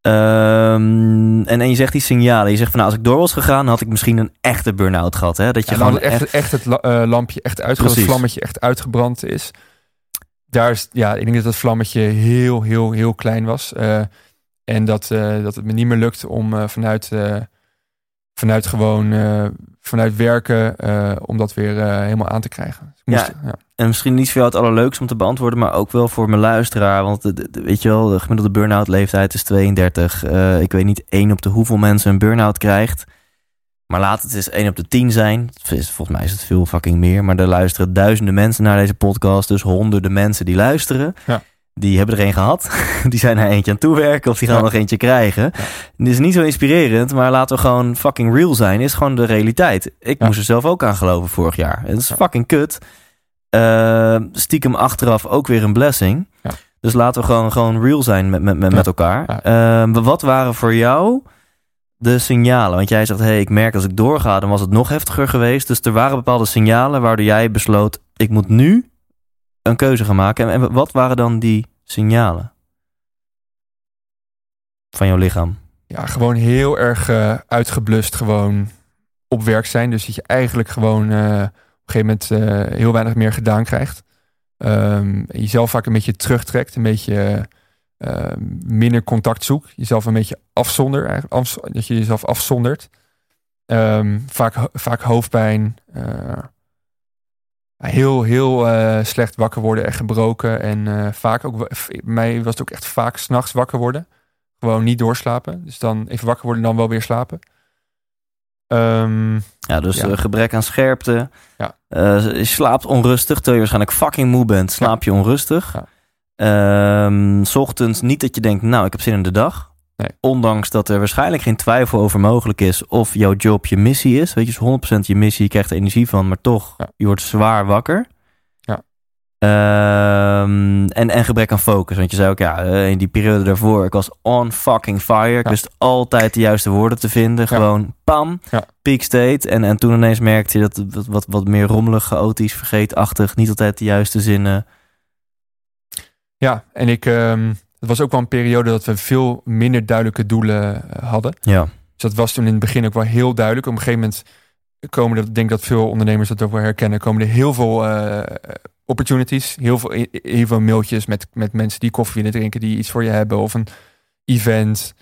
Ehm, en, en je zegt die signalen. Je zegt van nou, als ik door was gegaan, had ik misschien een echte burn-out gehad. Hè? Dat je Ja, gewoon echt, het eh, lampje echt uitgebrand, het vlammetje echt uitgebrand is. Daar is, ja, ik denk dat dat vlammetje heel, heel, heel klein was. Eh, en dat, eh, dat het me niet meer lukt om eh, vanuit, vanuit gewoon, vanuit werken, om dat weer helemaal aan te krijgen. Dus moest, ja. En misschien niet voor jou het allerleukste om te beantwoorden, maar ook wel voor mijn luisteraar. Want weet je wel, de gemiddelde burn-out leeftijd is 32. Eh, ik weet niet één op de hoeveel mensen een burn-out krijgt. Maar laat het eens één op de tien zijn. Het is- Volgens mij is het veel fucking meer. Maar er luisteren duizenden mensen naar deze podcast. Dus honderden mensen die luisteren. Ja. Die hebben er één gehad. Die zijn er eentje aan toewerken of die gaan Ja. nog eentje krijgen. Het is niet zo inspirerend, maar laten we gewoon fucking real zijn. Is gewoon de realiteit. Ik Ja. moest er zelf ook aan geloven vorig jaar. Het is Ja. fucking kut. Eh, stiekem achteraf ook weer een blessing. Ja. Dus laten we gewoon, gewoon real zijn met, met, met, Ja. met elkaar. Ja. Eh, wat waren voor jou de signalen? Want jij zegt, hey, ik merk als ik doorga, dan was het nog heftiger geweest. Dus er waren bepaalde signalen waardoor jij besloot, ik moet nu een keuze gaan maken. En, wat waren dan die signalen van jouw lichaam? ja, gewoon heel erg eh, uitgeblust gewoon op werk zijn. Dus dat je eigenlijk gewoon eh, op een gegeven moment eh, heel weinig meer gedaan krijgt. Ehm, jezelf vaak een beetje terugtrekt, een beetje eh, minder contact zoekt. Jezelf een beetje afzonder, eigenlijk, dat je jezelf afzondert. Ehm, vaak, vaak hoofdpijn. eh, heel, heel eh, slecht wakker worden en gebroken. En vaak ook, mij was het ook echt vaak s'nachts wakker worden. Gewoon niet doorslapen. Dus dan even wakker worden en dan wel weer slapen. Ehm, Ja, dus Ja. gebrek aan scherpte. Ja. Je slaapt onrustig, terwijl je waarschijnlijk fucking moe bent. Slaap je onrustig. Ja. 's ochtends niet dat je denkt, nou, ik heb zin in de dag. Nee. Ondanks dat er waarschijnlijk geen twijfel over mogelijk is of jouw job je missie is. Weet je, is 100% je missie, je krijgt er energie van, maar toch, Ja. je wordt zwaar wakker. Ja. Ehm, en, en gebrek aan focus. Want je zei ook, ja, eh, in die periode daarvoor, ik was on fucking fire. Ik Ja. wist altijd de juiste woorden te vinden. Gewoon pam, peak state. En, en toen ineens merkte je dat het wat, wat, wat meer rommelig, chaotisch, vergeetachtig. Niet altijd de juiste zinnen. Ja, en ik... ehm, het was ook wel een periode dat we veel minder duidelijke doelen eh, hadden. Ja, Dus dat was toen in het begin ook wel heel duidelijk. Op een gegeven moment komen er, ik denk dat veel ondernemers dat ook wel herkennen, komen er heel veel eh, opportunities, heel veel, heel veel mailtjes met, met mensen die koffie willen drinken, die iets voor je hebben of een event.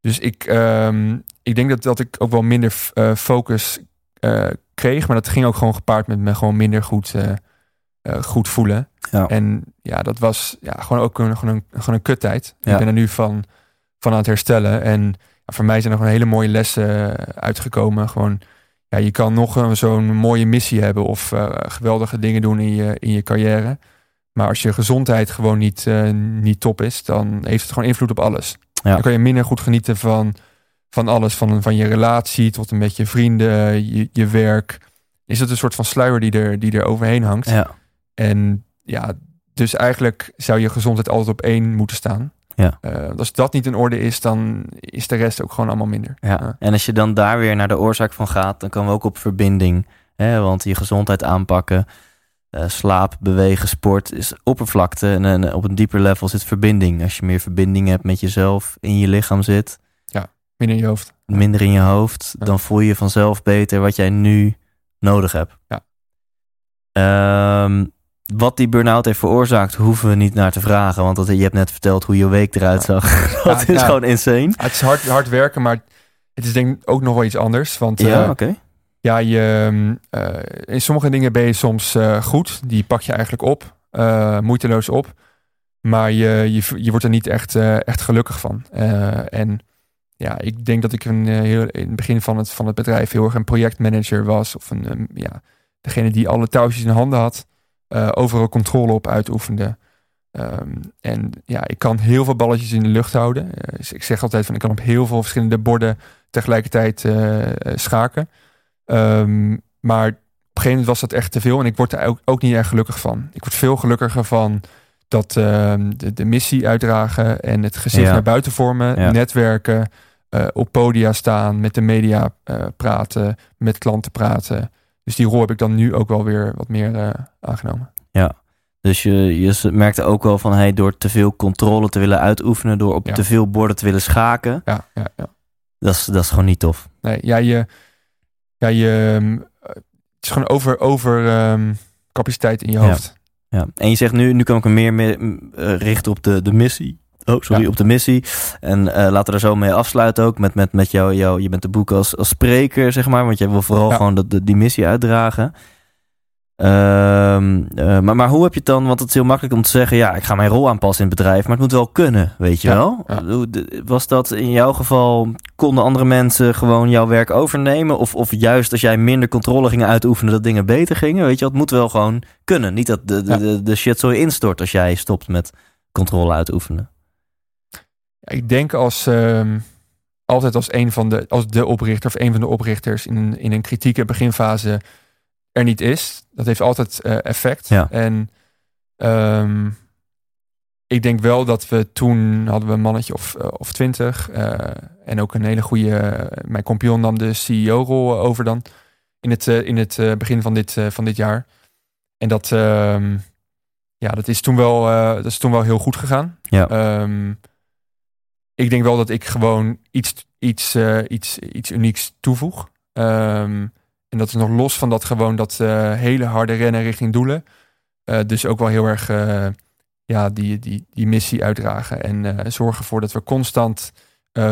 Dus ik, ehm, ik denk dat, dat ik ook wel minder eh, focus eh, kreeg, maar dat ging ook gewoon gepaard met me gewoon minder goed, eh, eh, goed voelen. Ja. En ja, dat was ja, gewoon ook een, gewoon een, gewoon een kuttijd. Ja. Ik ben er nu van, van aan het herstellen en ja, voor mij zijn er gewoon hele mooie lessen eh, uitgekomen. Gewoon, ja, je kan nog een- zo'n mooie missie hebben of eh, geweldige dingen doen in je, in je carrière. Maar als je gezondheid gewoon niet, eh, niet top is, dan heeft het gewoon invloed op alles. Ja. Dan kan je minder goed genieten van, van alles. Van, van je relatie tot een beetje vrienden, je, je werk. Is het een soort van sluier die er, die er overheen hangt. ja. En ja, dus eigenlijk zou je gezondheid altijd op één moeten staan. Ja. Eh, als dat niet in orde is, dan is de rest ook gewoon allemaal minder. Ja. En als je dan daar weer naar de oorzaak van gaat, dan komen we ook op verbinding. Hè? Want je gezondheid aanpakken, eh, slaap, bewegen, sport is oppervlakte. En, en op een dieper level zit verbinding. Als je meer verbinding hebt met jezelf, in je lichaam zit, Minder in je hoofd. minder in je hoofd, Ja. dan voel je vanzelf beter wat jij nu nodig hebt. Ja. Ehm, wat die burn-out heeft veroorzaakt, hoeven we niet naar te vragen. Want dat, je hebt net verteld hoe je week eruit zag. dat is ja. gewoon insane. Het is hard, hard werken, maar het is denk ik ook nog wel iets anders. Want Ja, oké. ja, je, mm, eh, in sommige dingen ben je soms eh, goed. Die pak je eigenlijk op, moeiteloos op. Maar je, je, je wordt er niet echt, echt gelukkig van. En ja, ik denk dat ik een, heel, in het begin van het, van het bedrijf heel erg een projectmanager was. Of een, ja, degene die alle touwtjes in handen had. Eh, overal controle op uitoefende. Ehm, en ja, ik kan heel veel balletjes in de lucht houden. Eh, dus ik zeg altijd van ik kan op heel veel verschillende borden tegelijkertijd eh, schaken. Ehm, maar op een gegeven moment was dat echt te veel en ik word er ook, ook niet erg gelukkig van. Ik word veel gelukkiger van dat ehm, de, de missie uitdragen en het gezicht Ja. naar buiten vormen, Ja. netwerken, op podia staan, met de media praten, met klanten praten. Dus die rol heb ik dan nu ook wel weer wat meer eh, aangenomen. Dus je, je merkte ook wel van, hey, door te veel controle te willen uitoefenen, door op Ja. te veel borden te willen schaken, Ja, ja, ja. dat is, dat is gewoon niet tof. Nee, ja, je, ja, je, ehm, het is gewoon over, over ehm, capaciteit in je Ja. hoofd. Ja. En je zegt nu, nu kan ik me meer, meer mm, eh, richten op de, de missie. Oh, sorry, Ja. op de missie. En eh, laten we er zo mee afsluiten ook. Met, met, met jou, jou, je bent de boek als, als spreker, zeg maar. Want jij wil vooral Ja. gewoon dat, de, die missie uitdragen. Ehm, eh, maar, maar hoe heb je het dan? Want het is heel makkelijk om te zeggen: ja, ik ga mijn rol aanpassen in het bedrijf. Maar het moet wel kunnen, weet je Ja, wel? Was dat in jouw geval? Konden andere mensen gewoon jouw werk overnemen? Of, of juist als jij minder controle ging uitoefenen, dat dingen beter gingen? Weet je, het moet wel gewoon kunnen. Niet dat de, de, de, de shit zo instort als jij stopt met controle uitoefenen. Ik denk als ehm, altijd als een van de, als de oprichter of een van de oprichters in een, in een kritieke beginfase er niet is. Dat heeft altijd eh, effect. Ja. En ehm, ik denk wel dat we toen hadden we een mannetje of, eh, of twintig. eh, en ook een hele goede. mijn compagnon nam de CEO-rol over dan. In het, in het begin van dit, van dit jaar. En dat, ehm, ja, dat, is toen wel, dat is toen wel heel goed gegaan. Ja. Ik denk wel dat ik gewoon iets, iets, eh, iets, iets unieks toevoeg. Ehm, en dat is nog los van dat gewoon dat eh, hele harde rennen richting doelen. Eh, dus ook wel heel erg ja, die, die, die missie uitdragen. En zorgen ervoor dat we constant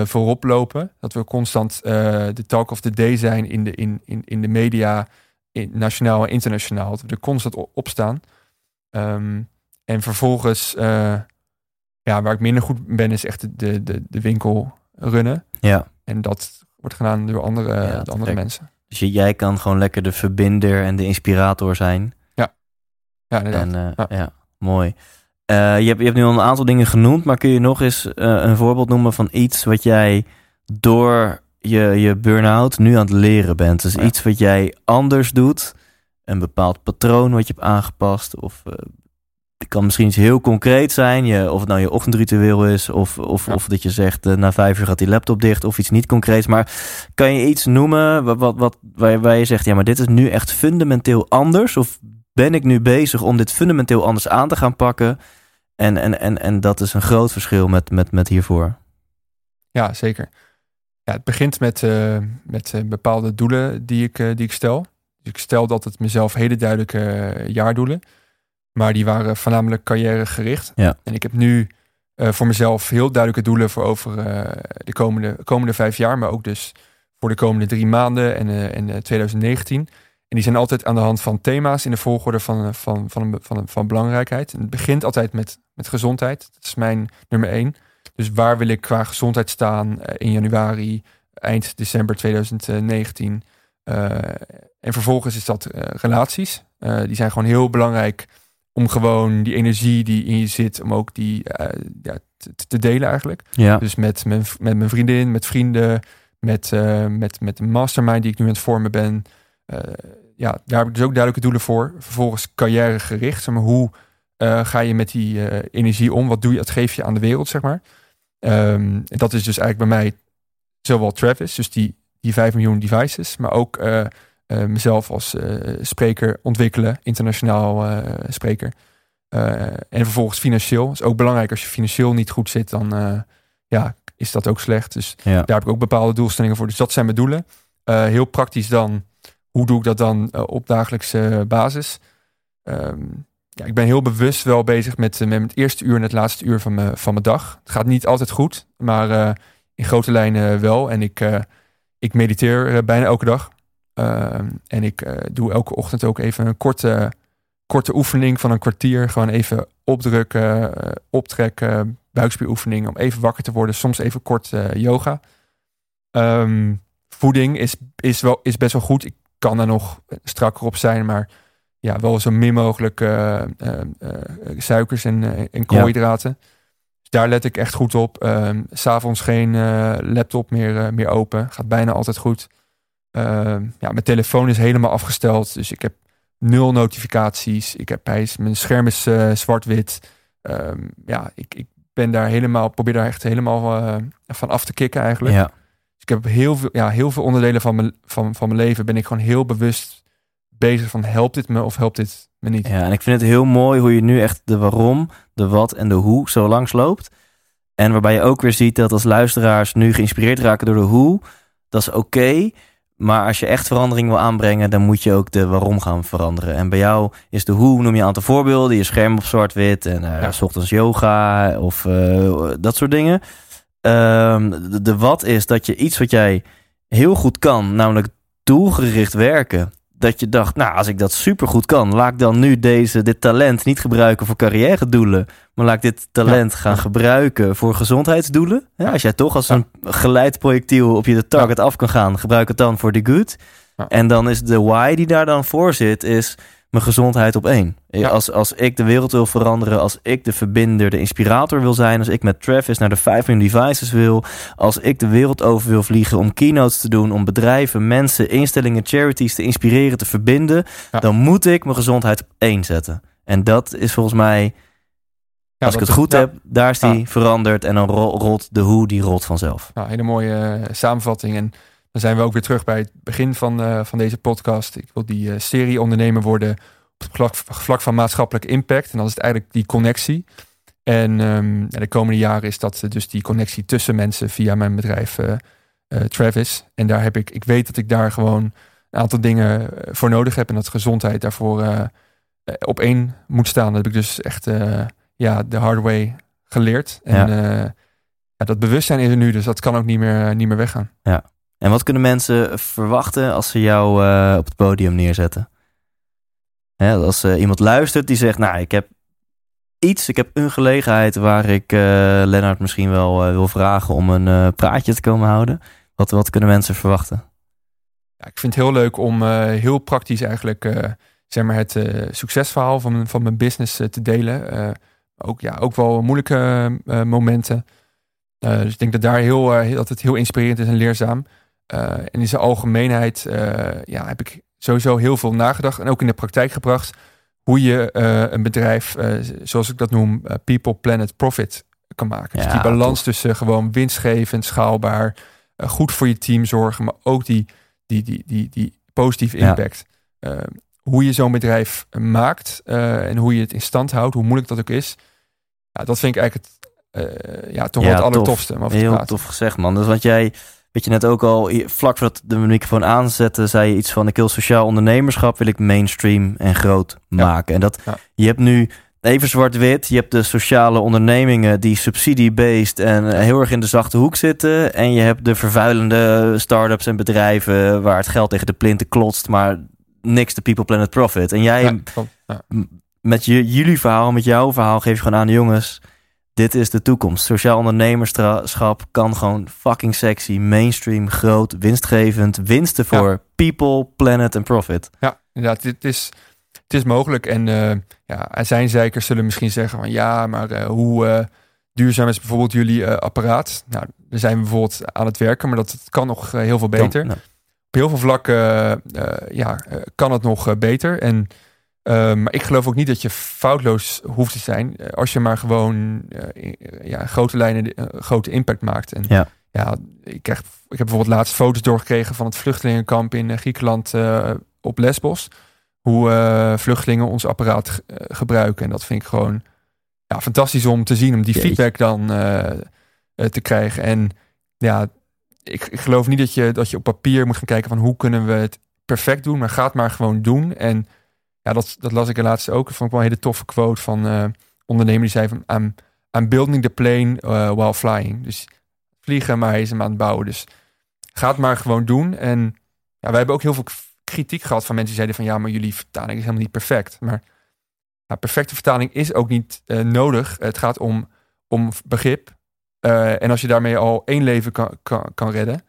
voorop lopen. Dat we constant de talk of the day zijn in de, in, in, in de media, in, nationaal en internationaal. Dat we er constant op staan. Ehm, en vervolgens, ja, waar ik minder goed ben, is echt de, de, de winkel runnen. Ja. En dat wordt gedaan door andere, Ja, de andere mensen. Dus jij kan gewoon lekker de verbinder en de inspirator zijn. Ja, inderdaad. En, eh, Ja. ja. mooi. Eh, je, hebt, je hebt nu al een aantal dingen genoemd, maar kun je nog eens eh, een voorbeeld noemen van iets wat jij door je, je burn-out nu aan het leren bent? Dus Ja. iets wat jij anders doet, een bepaald patroon wat je hebt aangepast, of het kan misschien iets heel concreet zijn, je, of het nou je ochtendritueel is, of, of, Ja. of dat je zegt eh, na vijf uur gaat die laptop dicht, of iets niet concreets. Maar kan je iets noemen wat, wat, wat, waar, je- waar je zegt, ja, maar dit is nu echt fundamenteel anders? Of ben ik nu bezig om dit fundamenteel anders aan te gaan pakken? En, en, en, en dat is een groot verschil met, met, met hiervoor. Ja, zeker. Ja, het begint met, eh, met eh, bepaalde doelen die ik, die ik stel. Dus ik stel altijd mezelf hele duidelijke jaardoelen. Maar die waren voornamelijk carrièregericht. Ja. En ik heb nu eh, voor mezelf heel duidelijke doelen voor over eh, de komende, komende vijf jaar. Maar ook dus voor de komende drie maanden en, eh, en eh, 2019. En die zijn altijd aan de hand van thema's in de volgorde van, van, van, van, van, belangrijkheid. En het begint altijd met, met gezondheid. Dat is mijn nummer één. Dus waar wil ik qua gezondheid staan in januari, eind december 2019? Eh, en vervolgens is dat relaties. Die zijn gewoon heel belangrijk om gewoon die energie die in je zit, om ook die eh, ja, te, te delen eigenlijk. Ja. Dus met mijn, met mijn vriendin, met vrienden, met, eh, met, met de mastermind die ik nu aan het vormen ben. Eh, ja, daar heb ik dus ook duidelijke doelen voor. Vervolgens carrièregericht. Zeg maar, hoe ga je met die energie om? Wat doe je? Wat geef je aan de wereld, zeg maar? Ehm, en dat is dus eigenlijk bij mij zowel Travis, dus die, die 5 miljoen devices, maar ook eh, mezelf als eh, spreker ontwikkelen, internationaal eh, spreker. En vervolgens financieel. is ook belangrijk als je financieel niet goed zit, dan ja, is dat ook slecht. Dus Ja. daar heb ik ook bepaalde doelstellingen voor. Dus dat zijn mijn doelen. Heel praktisch dan, hoe doe ik dat dan op dagelijkse basis? Ehm, ja, ik ben heel bewust wel bezig met, met het eerste uur en het laatste uur van, mijn van mijn dag. Het gaat niet altijd goed, maar in grote lijnen wel. En ik, ik mediteer bijna elke dag. Ehm, en ik doe elke ochtend ook even een korte, korte oefening van een kwartier. Gewoon even opdrukken, optrekken, buikspieroefeningen om even wakker te worden. Soms even kort yoga. Um, voeding is, is, wel, is best wel goed. Ik kan er nog strakker op zijn, maar ja, wel zo min mogelijk uh, suikers en, en koolhydraten. Dus daar let ik echt goed op. Um, S'avonds geen laptop meer, meer open. Gaat bijna altijd goed. Ehm, ja, mijn telefoon is helemaal afgesteld. Dus ik heb nul notificaties. Ik heb, hij mijn scherm is zwart-wit. Um, ja, ik, ik ben daar helemaal, probeer daar echt helemaal van af te kicken eigenlijk. Ja ik heb heel veel, ja, heel veel onderdelen van mijn, van, van mijn leven ben ik gewoon heel bewust bezig van helpt dit me of helpt dit me niet. Ja, en ik vind het heel mooi hoe je nu echt de waarom, de wat en de hoe zo langs loopt. En waarbij je ook weer ziet dat als luisteraars nu geïnspireerd raken door de hoe, dat is oké. Maar als je echt verandering wil aanbrengen, dan moet je ook de waarom gaan veranderen. En bij jou is de hoe, noem je een aantal voorbeelden. Je scherm op zwart-wit en uh, ja. s ochtends yoga of uh, dat soort dingen. Ehm, de, wat is dat je iets wat jij heel goed kan, namelijk doelgericht werken, dat je dacht, nou, als ik dat supergoed kan, laat ik dan nu deze, dit talent niet gebruiken voor carrière doelen, maar laat ik dit talent gaan gebruiken voor gezondheidsdoelen. Ja, als jij toch als een geleid projectiel op je target af kan gaan, gebruik het dan voor de good. En dan is de why die daar dan voor zit, is mijn gezondheid op één. Als, als ik de wereld wil veranderen, als ik de verbinder, de inspirator wil zijn, als ik met Travis naar de 5 miljoen devices wil, als ik de wereld over wil vliegen om keynotes te doen, om bedrijven, mensen, instellingen, charities te inspireren, te verbinden, dan moet ik mijn gezondheid op één zetten. En dat is volgens mij, als ik het goed heb, daar is die veranderd en dan rolt de hoe, die rolt vanzelf. Nou, hele mooie uh, samenvatting en dan zijn we ook weer terug bij het begin van, uh, van deze podcast. Ik wil die uh, serie ondernemer worden op het vlak, vlak, van maatschappelijke impact. En dan is het eigenlijk die connectie. En um, ja, de komende jaren is dat dus die connectie tussen mensen via mijn bedrijf Travis. En daar heb ik, ik weet dat ik daar gewoon een aantal dingen voor nodig heb. En dat gezondheid daarvoor op één moet staan. Dat heb ik dus echt ja, de hard way geleerd. En ja. ja, dat bewustzijn is er nu, dus dat kan ook niet meer, niet meer weggaan. Ja. En wat kunnen mensen verwachten als ze jou uh, op het podium neerzetten? Hè, als uh, iemand luistert die zegt, nou, ik heb iets, ik heb een gelegenheid waar ik uh, Lennart misschien wel wil vragen om een praatje te komen houden. Wat, wat kunnen mensen verwachten? Ja, ik vind het heel leuk om heel praktisch eigenlijk zeg maar het succesverhaal van, van mijn business te delen. ook, ja, ook wel moeilijke momenten. dus ik denk dat daar heel, dat het heel inspirerend is en leerzaam. Uh, en in zijn algemeenheid uh, ja, heb ik sowieso heel veel nagedacht en ook in de praktijk gebracht hoe je uh, een bedrijf, zoals ik dat noem, people, planet, profit kan maken. dus die balans tussen gewoon winstgevend, schaalbaar, goed voor je team zorgen, maar ook die, die, die, die, die positieve impact. Ja. hoe je zo'n bedrijf maakt en hoe je het in stand houdt, hoe moeilijk dat ook is. Ja, dat vind ik eigenlijk het, ja, toch wel het allertofste. Heel tof gezegd, man. Dus wat jij Weet je net ook al, vlak voordat de microfoon aanzette, zei je iets van: ik wil sociaal ondernemerschap, wil ik mainstream en groot maken. En dat je hebt nu even zwart-wit. Je hebt de sociale ondernemingen die subsidie-based en heel erg in de zachte hoek zitten. En je hebt de vervuilende start-ups en bedrijven waar het geld tegen de plinten klotst, maar niks de people, planet, profit. En jij, met je, jullie verhaal, met jouw verhaal, geef je gewoon aan de jongens dit is de toekomst. Sociaal ondernemerschap kan gewoon fucking sexy, mainstream, groot, winstgevend, winsten voor people, planet en profit. Ja, inderdaad. Dit is, het is mogelijk. En uh, ja, zullen misschien zeggen van ja, maar uh, hoe uh, duurzaam is bijvoorbeeld jullie apparaat? Nou, we zijn bijvoorbeeld aan het werken, maar dat kan nog heel veel beter. nou. Op heel veel vlakken ja, kan het nog beter. En Ehm, maar ik geloof ook niet dat je foutloos hoeft te zijn. Eh, als je maar gewoon uh, ja, grote lijnen, uh, grote impact maakt. En ja, ja ik, krijg, ik heb bijvoorbeeld laatst foto's doorgekregen van het vluchtelingenkamp in Griekenland op Lesbos. Hoe vluchtelingen ons apparaat gebruiken. En dat vind ik gewoon ja, fantastisch om te zien, om die feedback dan te krijgen. En ja, ik, ik geloof niet dat je, dat je op papier moet gaan kijken van hoe kunnen we het perfect doen. Maar ga het maar gewoon doen. En ja, dat, dat las ik laatst ook. Dat vond ik wel een hele toffe quote van eh ondernemer die zei van I'm, I'm building the plane uh, while flying. Dus vliegen, maar hij is hem aan het bouwen. Dus ga het maar gewoon doen. En ja, wij hebben ook heel veel kritiek gehad van mensen die zeiden van ja, maar jullie vertaling is helemaal niet perfect. Maar ja, perfecte vertaling is ook niet eh, nodig. Het gaat om, om begrip. Eh, en als je daarmee al één leven kan, kan, kan redden,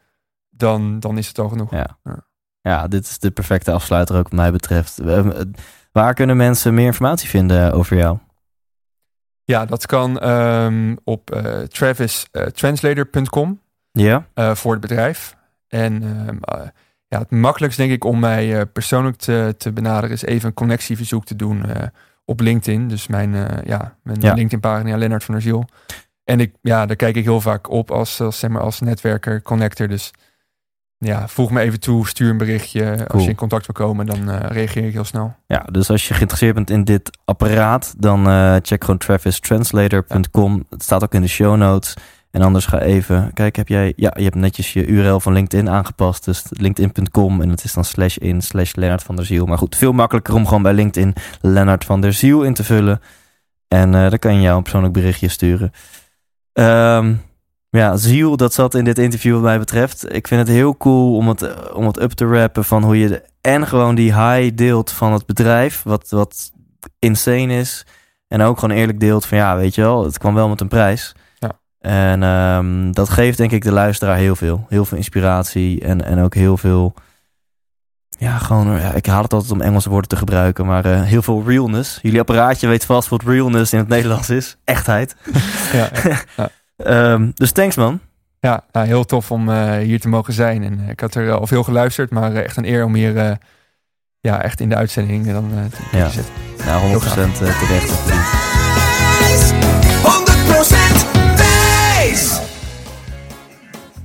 dan, dan is het al genoeg. Ja. Ja. Ja, dit is de perfecte afsluiter ook wat mij betreft. Eh, Waar kunnen mensen meer informatie vinden over jou? Ja, dat kan ehm, op uh, travistranslator.com Ja? eh, voor het bedrijf. En ehm, eh, ja, het makkelijkst denk ik om mij eh, persoonlijk te, te benaderen is even een connectieverzoek te doen eh, op LinkedIn. Dus mijn, eh, ja, mijn Ja. LinkedIn pagina Lennart van der Ziel. En ik, ja, daar kijk ik heel vaak op als, als, zeg maar, als netwerker, connector. Dus ja, voeg me even toe, stuur een berichtje. Als je in contact wil komen, dan eh, reageer ik heel snel. Ja, dus als je geïnteresseerd bent in dit apparaat, dan eh, check gewoon travistranslator.com. Het staat ook in de show notes. En anders ga even, kijk, heb jij, ja, je hebt netjes je URL van LinkedIn aangepast. Dus linkedin.com en het is dan slash in slash Lennart van der Ziel. Maar goed, veel makkelijker om gewoon bij LinkedIn Lennart van der Ziel in te vullen. En eh dan kan je jou een persoonlijk berichtje sturen. Ehm, ja, Ziel, dat zat in dit interview wat mij betreft. Ik vind het heel cool om het, om het up te rappen van hoe je de, en gewoon die high deelt van het bedrijf, wat, wat insane is. En ook gewoon eerlijk deelt van ja, weet je wel, het kwam wel met een prijs. Ja. En ehm, dat geeft denk ik de luisteraar heel veel. Heel veel inspiratie en, en ook heel veel... Ja, gewoon, ja, ik haal het altijd om Engelse woorden te gebruiken, maar eh, heel veel realness. Jullie apparaatje weet vast wat realness in het Nederlands is. Echtheid. Ja, Ehm, dus thanks man. Ja, nou, heel tof om eh, hier te mogen zijn. En eh, ik had er al veel geluisterd, maar eh, echt een eer om hier eh, ja, echt in de uitzending dan eh, te, Ja. zitten. Nou, 100% eh, terecht. en verdiend. 100% wijs!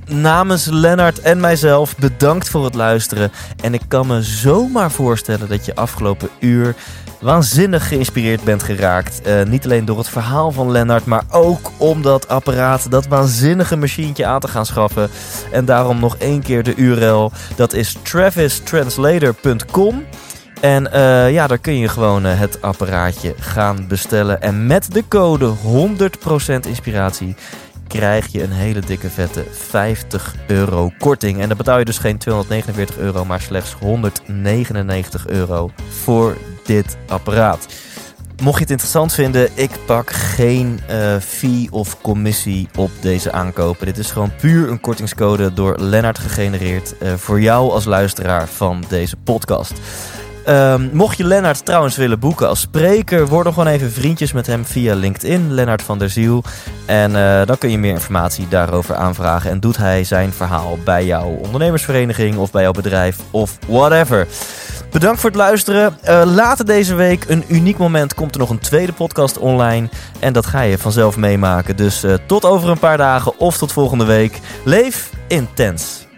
Namens Lennart en mijzelf bedankt voor het luisteren. En ik kan me zomaar voorstellen dat je afgelopen uur waanzinnig geïnspireerd bent geraakt. Eh, niet alleen door het verhaal van Lennart, maar ook om dat apparaat, dat waanzinnige machientje aan te gaan schaffen. En daarom nog één keer de URL. Dat is travistranslator.com. En eh, ja, daar kun je gewoon eh, het apparaatje gaan bestellen. En met de code 100% inspiratie krijg je een hele dikke vette 50 euro korting. En dan betaal je dus geen 249 euro, maar slechts 199 euro voor dit apparaat. Mocht je het interessant vinden, ik pak geen eh, fee of commissie op deze aankopen. Dit is gewoon puur een kortingscode door Lennart gegenereerd eh, voor jou als luisteraar van deze podcast. Ehm, mocht je Lennart trouwens willen boeken als spreker, word dan gewoon even vriendjes met hem via LinkedIn, Lennart van der Ziel. En eh, dan kun je meer informatie daarover aanvragen. En doet hij zijn verhaal bij jouw ondernemersvereniging of bij jouw bedrijf of whatever. Bedankt voor het luisteren. Eh, later deze week, een uniek moment, komt er nog een tweede podcast online. En dat ga je vanzelf meemaken. Dus eh, tot over een paar dagen of tot volgende week. Leef intens.